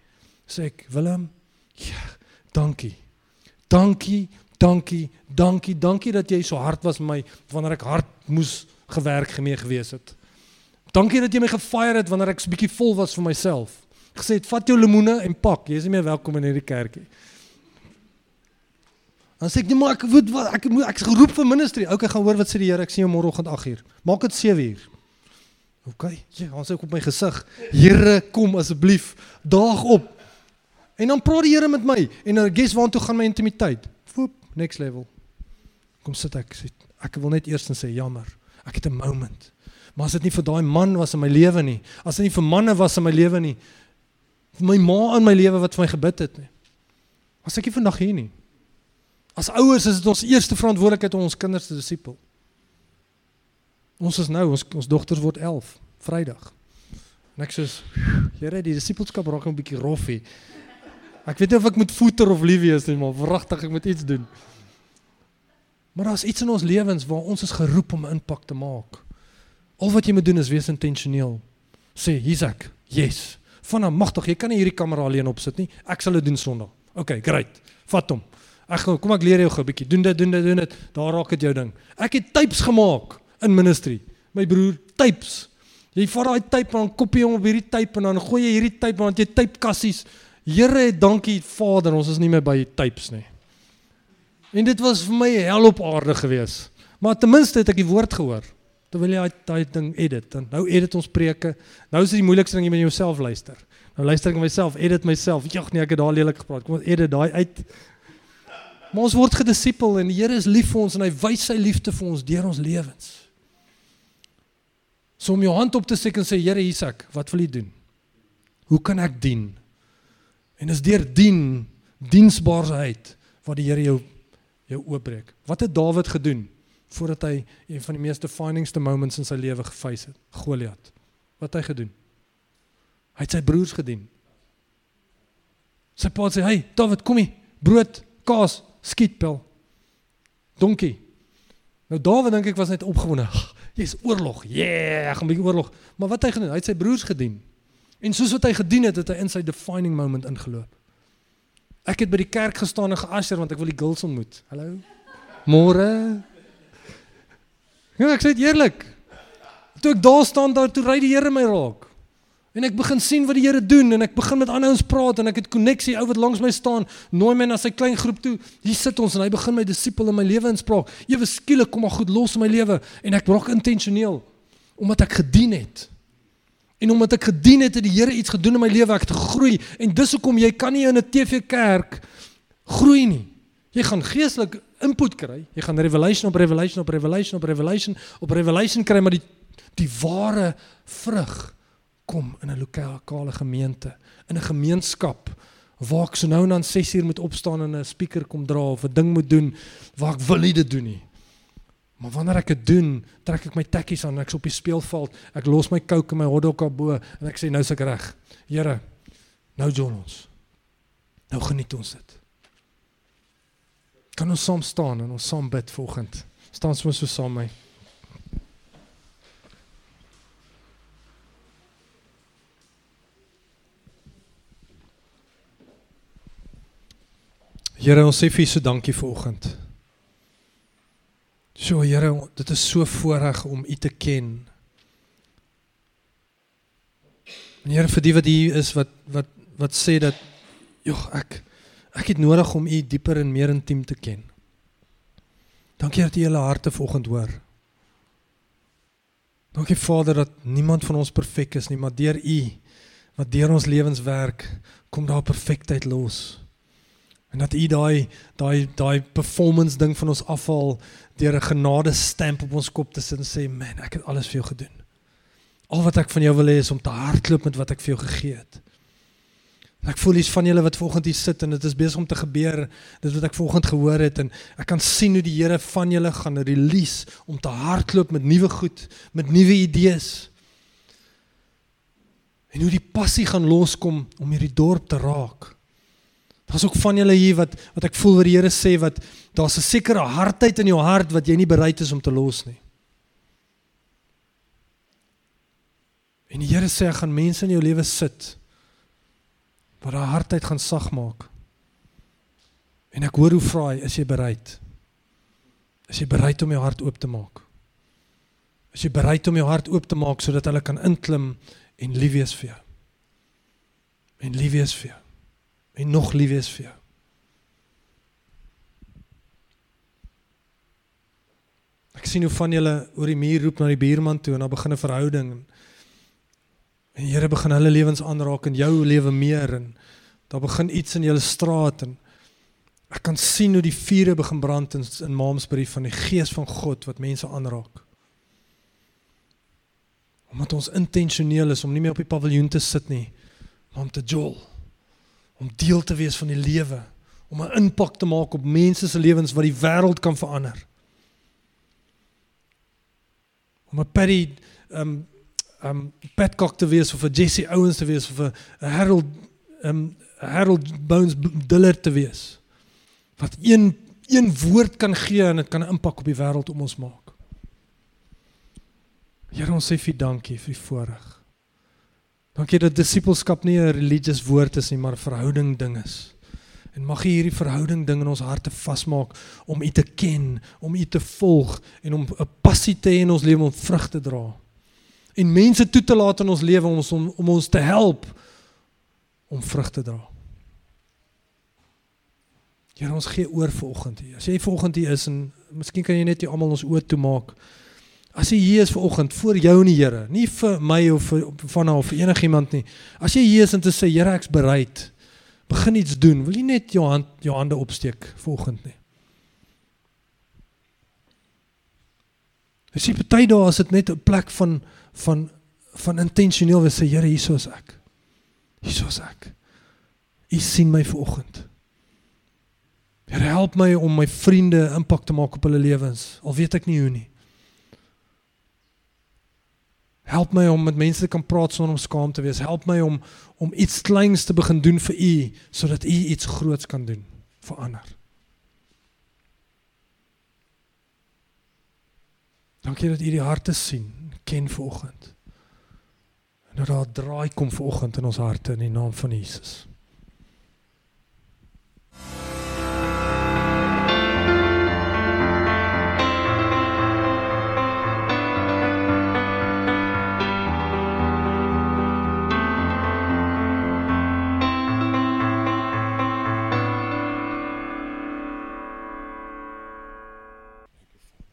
Sê ek, Willem, ja, dankie. Dankie Dankie, dankie, dankie dat jy so hard was met my wanneer ek hard moes gewerk gemee gewees het. Dankie dat jy my gefire het wanneer ek so bietjie vol was vir myself. Gesê het vat jou lemoene en pak, jy is nie meer welkom in hierdie kerkie. Dan sê ek nee maar ek weet wat ek moet ek geroep vir ministry. Okay, gaan hoor wat sê die Here. Ek sien jou môreoggend 8uur. Maak dit 7uur. OK, jy gaan sê op my gesig. Here, kom asseblief daag op. En dan praat die Here met my en dan guess waartoe gaan my intimiteit? Next level. Kom sit ek sê ek wil net eers sê jammer. Ek het 'n moment. Maar as dit nie vir daai man was in my lewe nie, as dit nie vir manne was in my lewe nie, vir my ma in my lewe wat vir my gebid het nie. As ek nie vandag hier nie. As ouers is dit ons eerste verantwoordelikheid om ons kinders te disipel. Ons is nou, ons ons dogters word 11 Vrydag. En ek sê, Here, die disipelskap raak 'n bietjie rof hier. Ek weet nie of ek moet voeter of lief wees nie, maar wragtig ek moet iets doen. Maar daar's iets in ons lewens waar ons is geroep om impak te maak. Al wat jy moet doen is wees intentioneel. Sê, hier's ek. Yes. Van nou magtig, jy kan nie hierdie kamera alleen opsit nie. Ek sal dit doen Sondag. OK, great. Vat hom. Ek gaan kom ek leer jou gou 'n bietjie. Doen dit, doen dit, doen dit. Daar raak dit jou ding. Ek het tapes gemaak in ministry. My broer, tapes. Jy vat daai tape en dan kopie hom op hierdie tape en dan gooi jy hierdie tape want jy tape kassies. Here, dankie Vader, ons is nie meer by tapes nie. En dit was vir my hel op aarde gewees. Maar ten minste het ek die woord gehoor. Terwyl jy daai ding edit en nou edit ons preke. Nou is dit die moeilikste ding jy met jouself luister. Nou luister ek na myself, edit myself. Jag nee, ek het daar lelik gepraat. Kom ons edit daai uit. Maar ons word gedisipel en die Here is lief vir ons en hy wys sy liefde vir ons deur ons lewens. So om jou hand op te steek en sê Here Isak, wat wil U doen? Hoe kan ek dien? En is deur dien diensbaarheid wat die Here jou jou oopbreek. Wat het Dawid gedoen voordat hy een van die mees definingste moments in sy lewe gefase het? Goliat. Wat het hy gedoen? Hy het sy broers gedien. Sy pa sê, "Hey, Dawid, kom hier. Brood, kaas, skietpel. Donkie." Nou Dawid dink ek was net opgewonde. Jy's oorlog. Yeah, ek gaan 'n bietjie oorlog. Maar wat hy gedoen? Hy het sy broers gedien. En soos wat hy gedien het, het hy in sy defining moment ingeloop. Ek het by die kerk gestaan en geasher want ek wil die girls ontmoet. Hallo. Môre. Ja, ek sê dit eerlik. Toe ek daar staan, daar toe ry die Here my raak. En ek begin sien wat die Here doen en ek begin met ander ouens praat en ek het koneksie ou wat langs my staan, nooi my na sy klein groep toe. Hier sit ons en hy begin my disipel in my lewe inspraak. Ewe skielik kom maar goed los in my lewe en ek raak intentioneel omdat ek gedien het. En omdat ek gedien het, het die Here iets gedoen in my lewe, ek het gegroei. En dis hoekom jy kan nie in 'n TV kerk groei nie. Jy gaan geestelik input kry. Jy gaan revelation op revelation op revelation op revelation op revelation kry, maar die die ware vrug kom in 'n lokale gemeente, in 'n gemeenskap waar ek so nou en dan 6 uur moet opstaan en 'n speaker kom dra of 'n ding moet doen waar ek wil nie dit doen nie. Maar wanneer ek dit doen, trek ek my tekkies aan, ek's op die speelveld, ek los my coke en my hotdog op bo en ek sê nou's ek reg. Here, nou join ons. Nou geniet ons dit. Kan ons saam staan en ons saam bid vanoggend. Staan ons so saam my. Here, ons sê vir U so dankie vanoggend. So Here, dit is so voorreg om U te ken. En Here vir die wat hier is wat wat wat sê dat joh, ek ek het nodig om U dieper en meer intiem te ken. Dankie dat U hulle harte vanoggend hoor. Dankie Vader dat niemand van ons perfek is nie, maar deur U wat deur ons lewens werk, kom daar perfektheid los. En dat U daai daai daai performance ding van ons afhaal deur 'n genade stamp op ons kop te sit en sê, "Man, ek het alles vir jou gedoen." Al wat ek van jou wil hê is om te hardloop met wat ek vir jou gegee het. En ek voel iets van julle wat volgende hier sit en dit is besig om te gebeur. Dis wat ek volgende gehoor het en ek kan sien hoe die Here van julle gaan release om te hardloop met nuwe goed, met nuwe idees. En hoe die passie gaan loskom om hierdie dorp te raak. Daar's ook van julle hier wat wat ek voel wat die Here sê wat daar's 'n sekere hardheid in jou hart wat jy nie bereid is om te los nie. En die Here sê ek gaan mense in jou lewe sit wat daai hardheid gaan sag maak. En ek hoor hoe vra hy, is jy bereid? Is jy bereid om jou hart oop te maak? Is jy bereid om jou hart oop te maak sodat hulle kan inklim en lief wees vir jou? En lief wees vir jou en nog lief wees vir jou. Ek sien hoe van julle oor die muur roep na die buurman toe en dan begin 'n verhouding en en die Here begin hulle lewens aanraak en jou lewe meer en daar begin iets in julle straat en ek kan sien hoe die vure begin brand in in Maamsbury van die gees van God wat mense aanraak. Omdat ons intentioneel is om nie meer op die paviljoen te sit nie, maar om te jol om deel te wees van die lewe, om 'n impak te maak op mense se lewens wat die wêreld kan verander. Om 'n Paddy um um Petcock te wees of 'n Jesse Owens te wees of 'n Harold um Harold Bones Dillard te wees. Wat een een woord kan gee en dit kan 'n impak op die wêreld om ons maak. Here ons sê vir dankie vir die voorreg. Dankie dat disippelskap nie 'n religious woord is nie, maar 'n verhouding ding is. En mag U hierdie verhouding ding in ons harte vasmaak om U te ken, om U te volg en om 'n passie te hê in ons lewe om vrug te dra. En mense toe te laat in ons lewe om ons om, om ons te help om vrug te dra. Here ons gee oor vanoggend hier. As jy vanoggend hier is en miskien kan jy net jy almal ons oë toemaak. As jy hier is vanoggend voor jou en die Here, nie vir my of vir van of vir enigiemand nie. As jy hier is en te sê Here ek's bereid, begin iets doen. Wil jy net jou hand jou hande opsteek vanoggend nie? As jy party daar is dit net 'n plek van van van intentioneel wees sê Here hierso is ek. Hierso is ek. U sien my vanoggend. Here help my om my vriende impak te maak op hulle lewens. Al weet ek nie hoe nie. Help my om met mense te kan praat sonder om skaam te wees. Help my om om iets kleins te begin doen vir u sodat u iets groots kan doen vir ander. Dankie dat u die harte sien, ken vanoggend. En dat daar draai kom vanoggend in ons harte in die naam van Jesus. Thank you.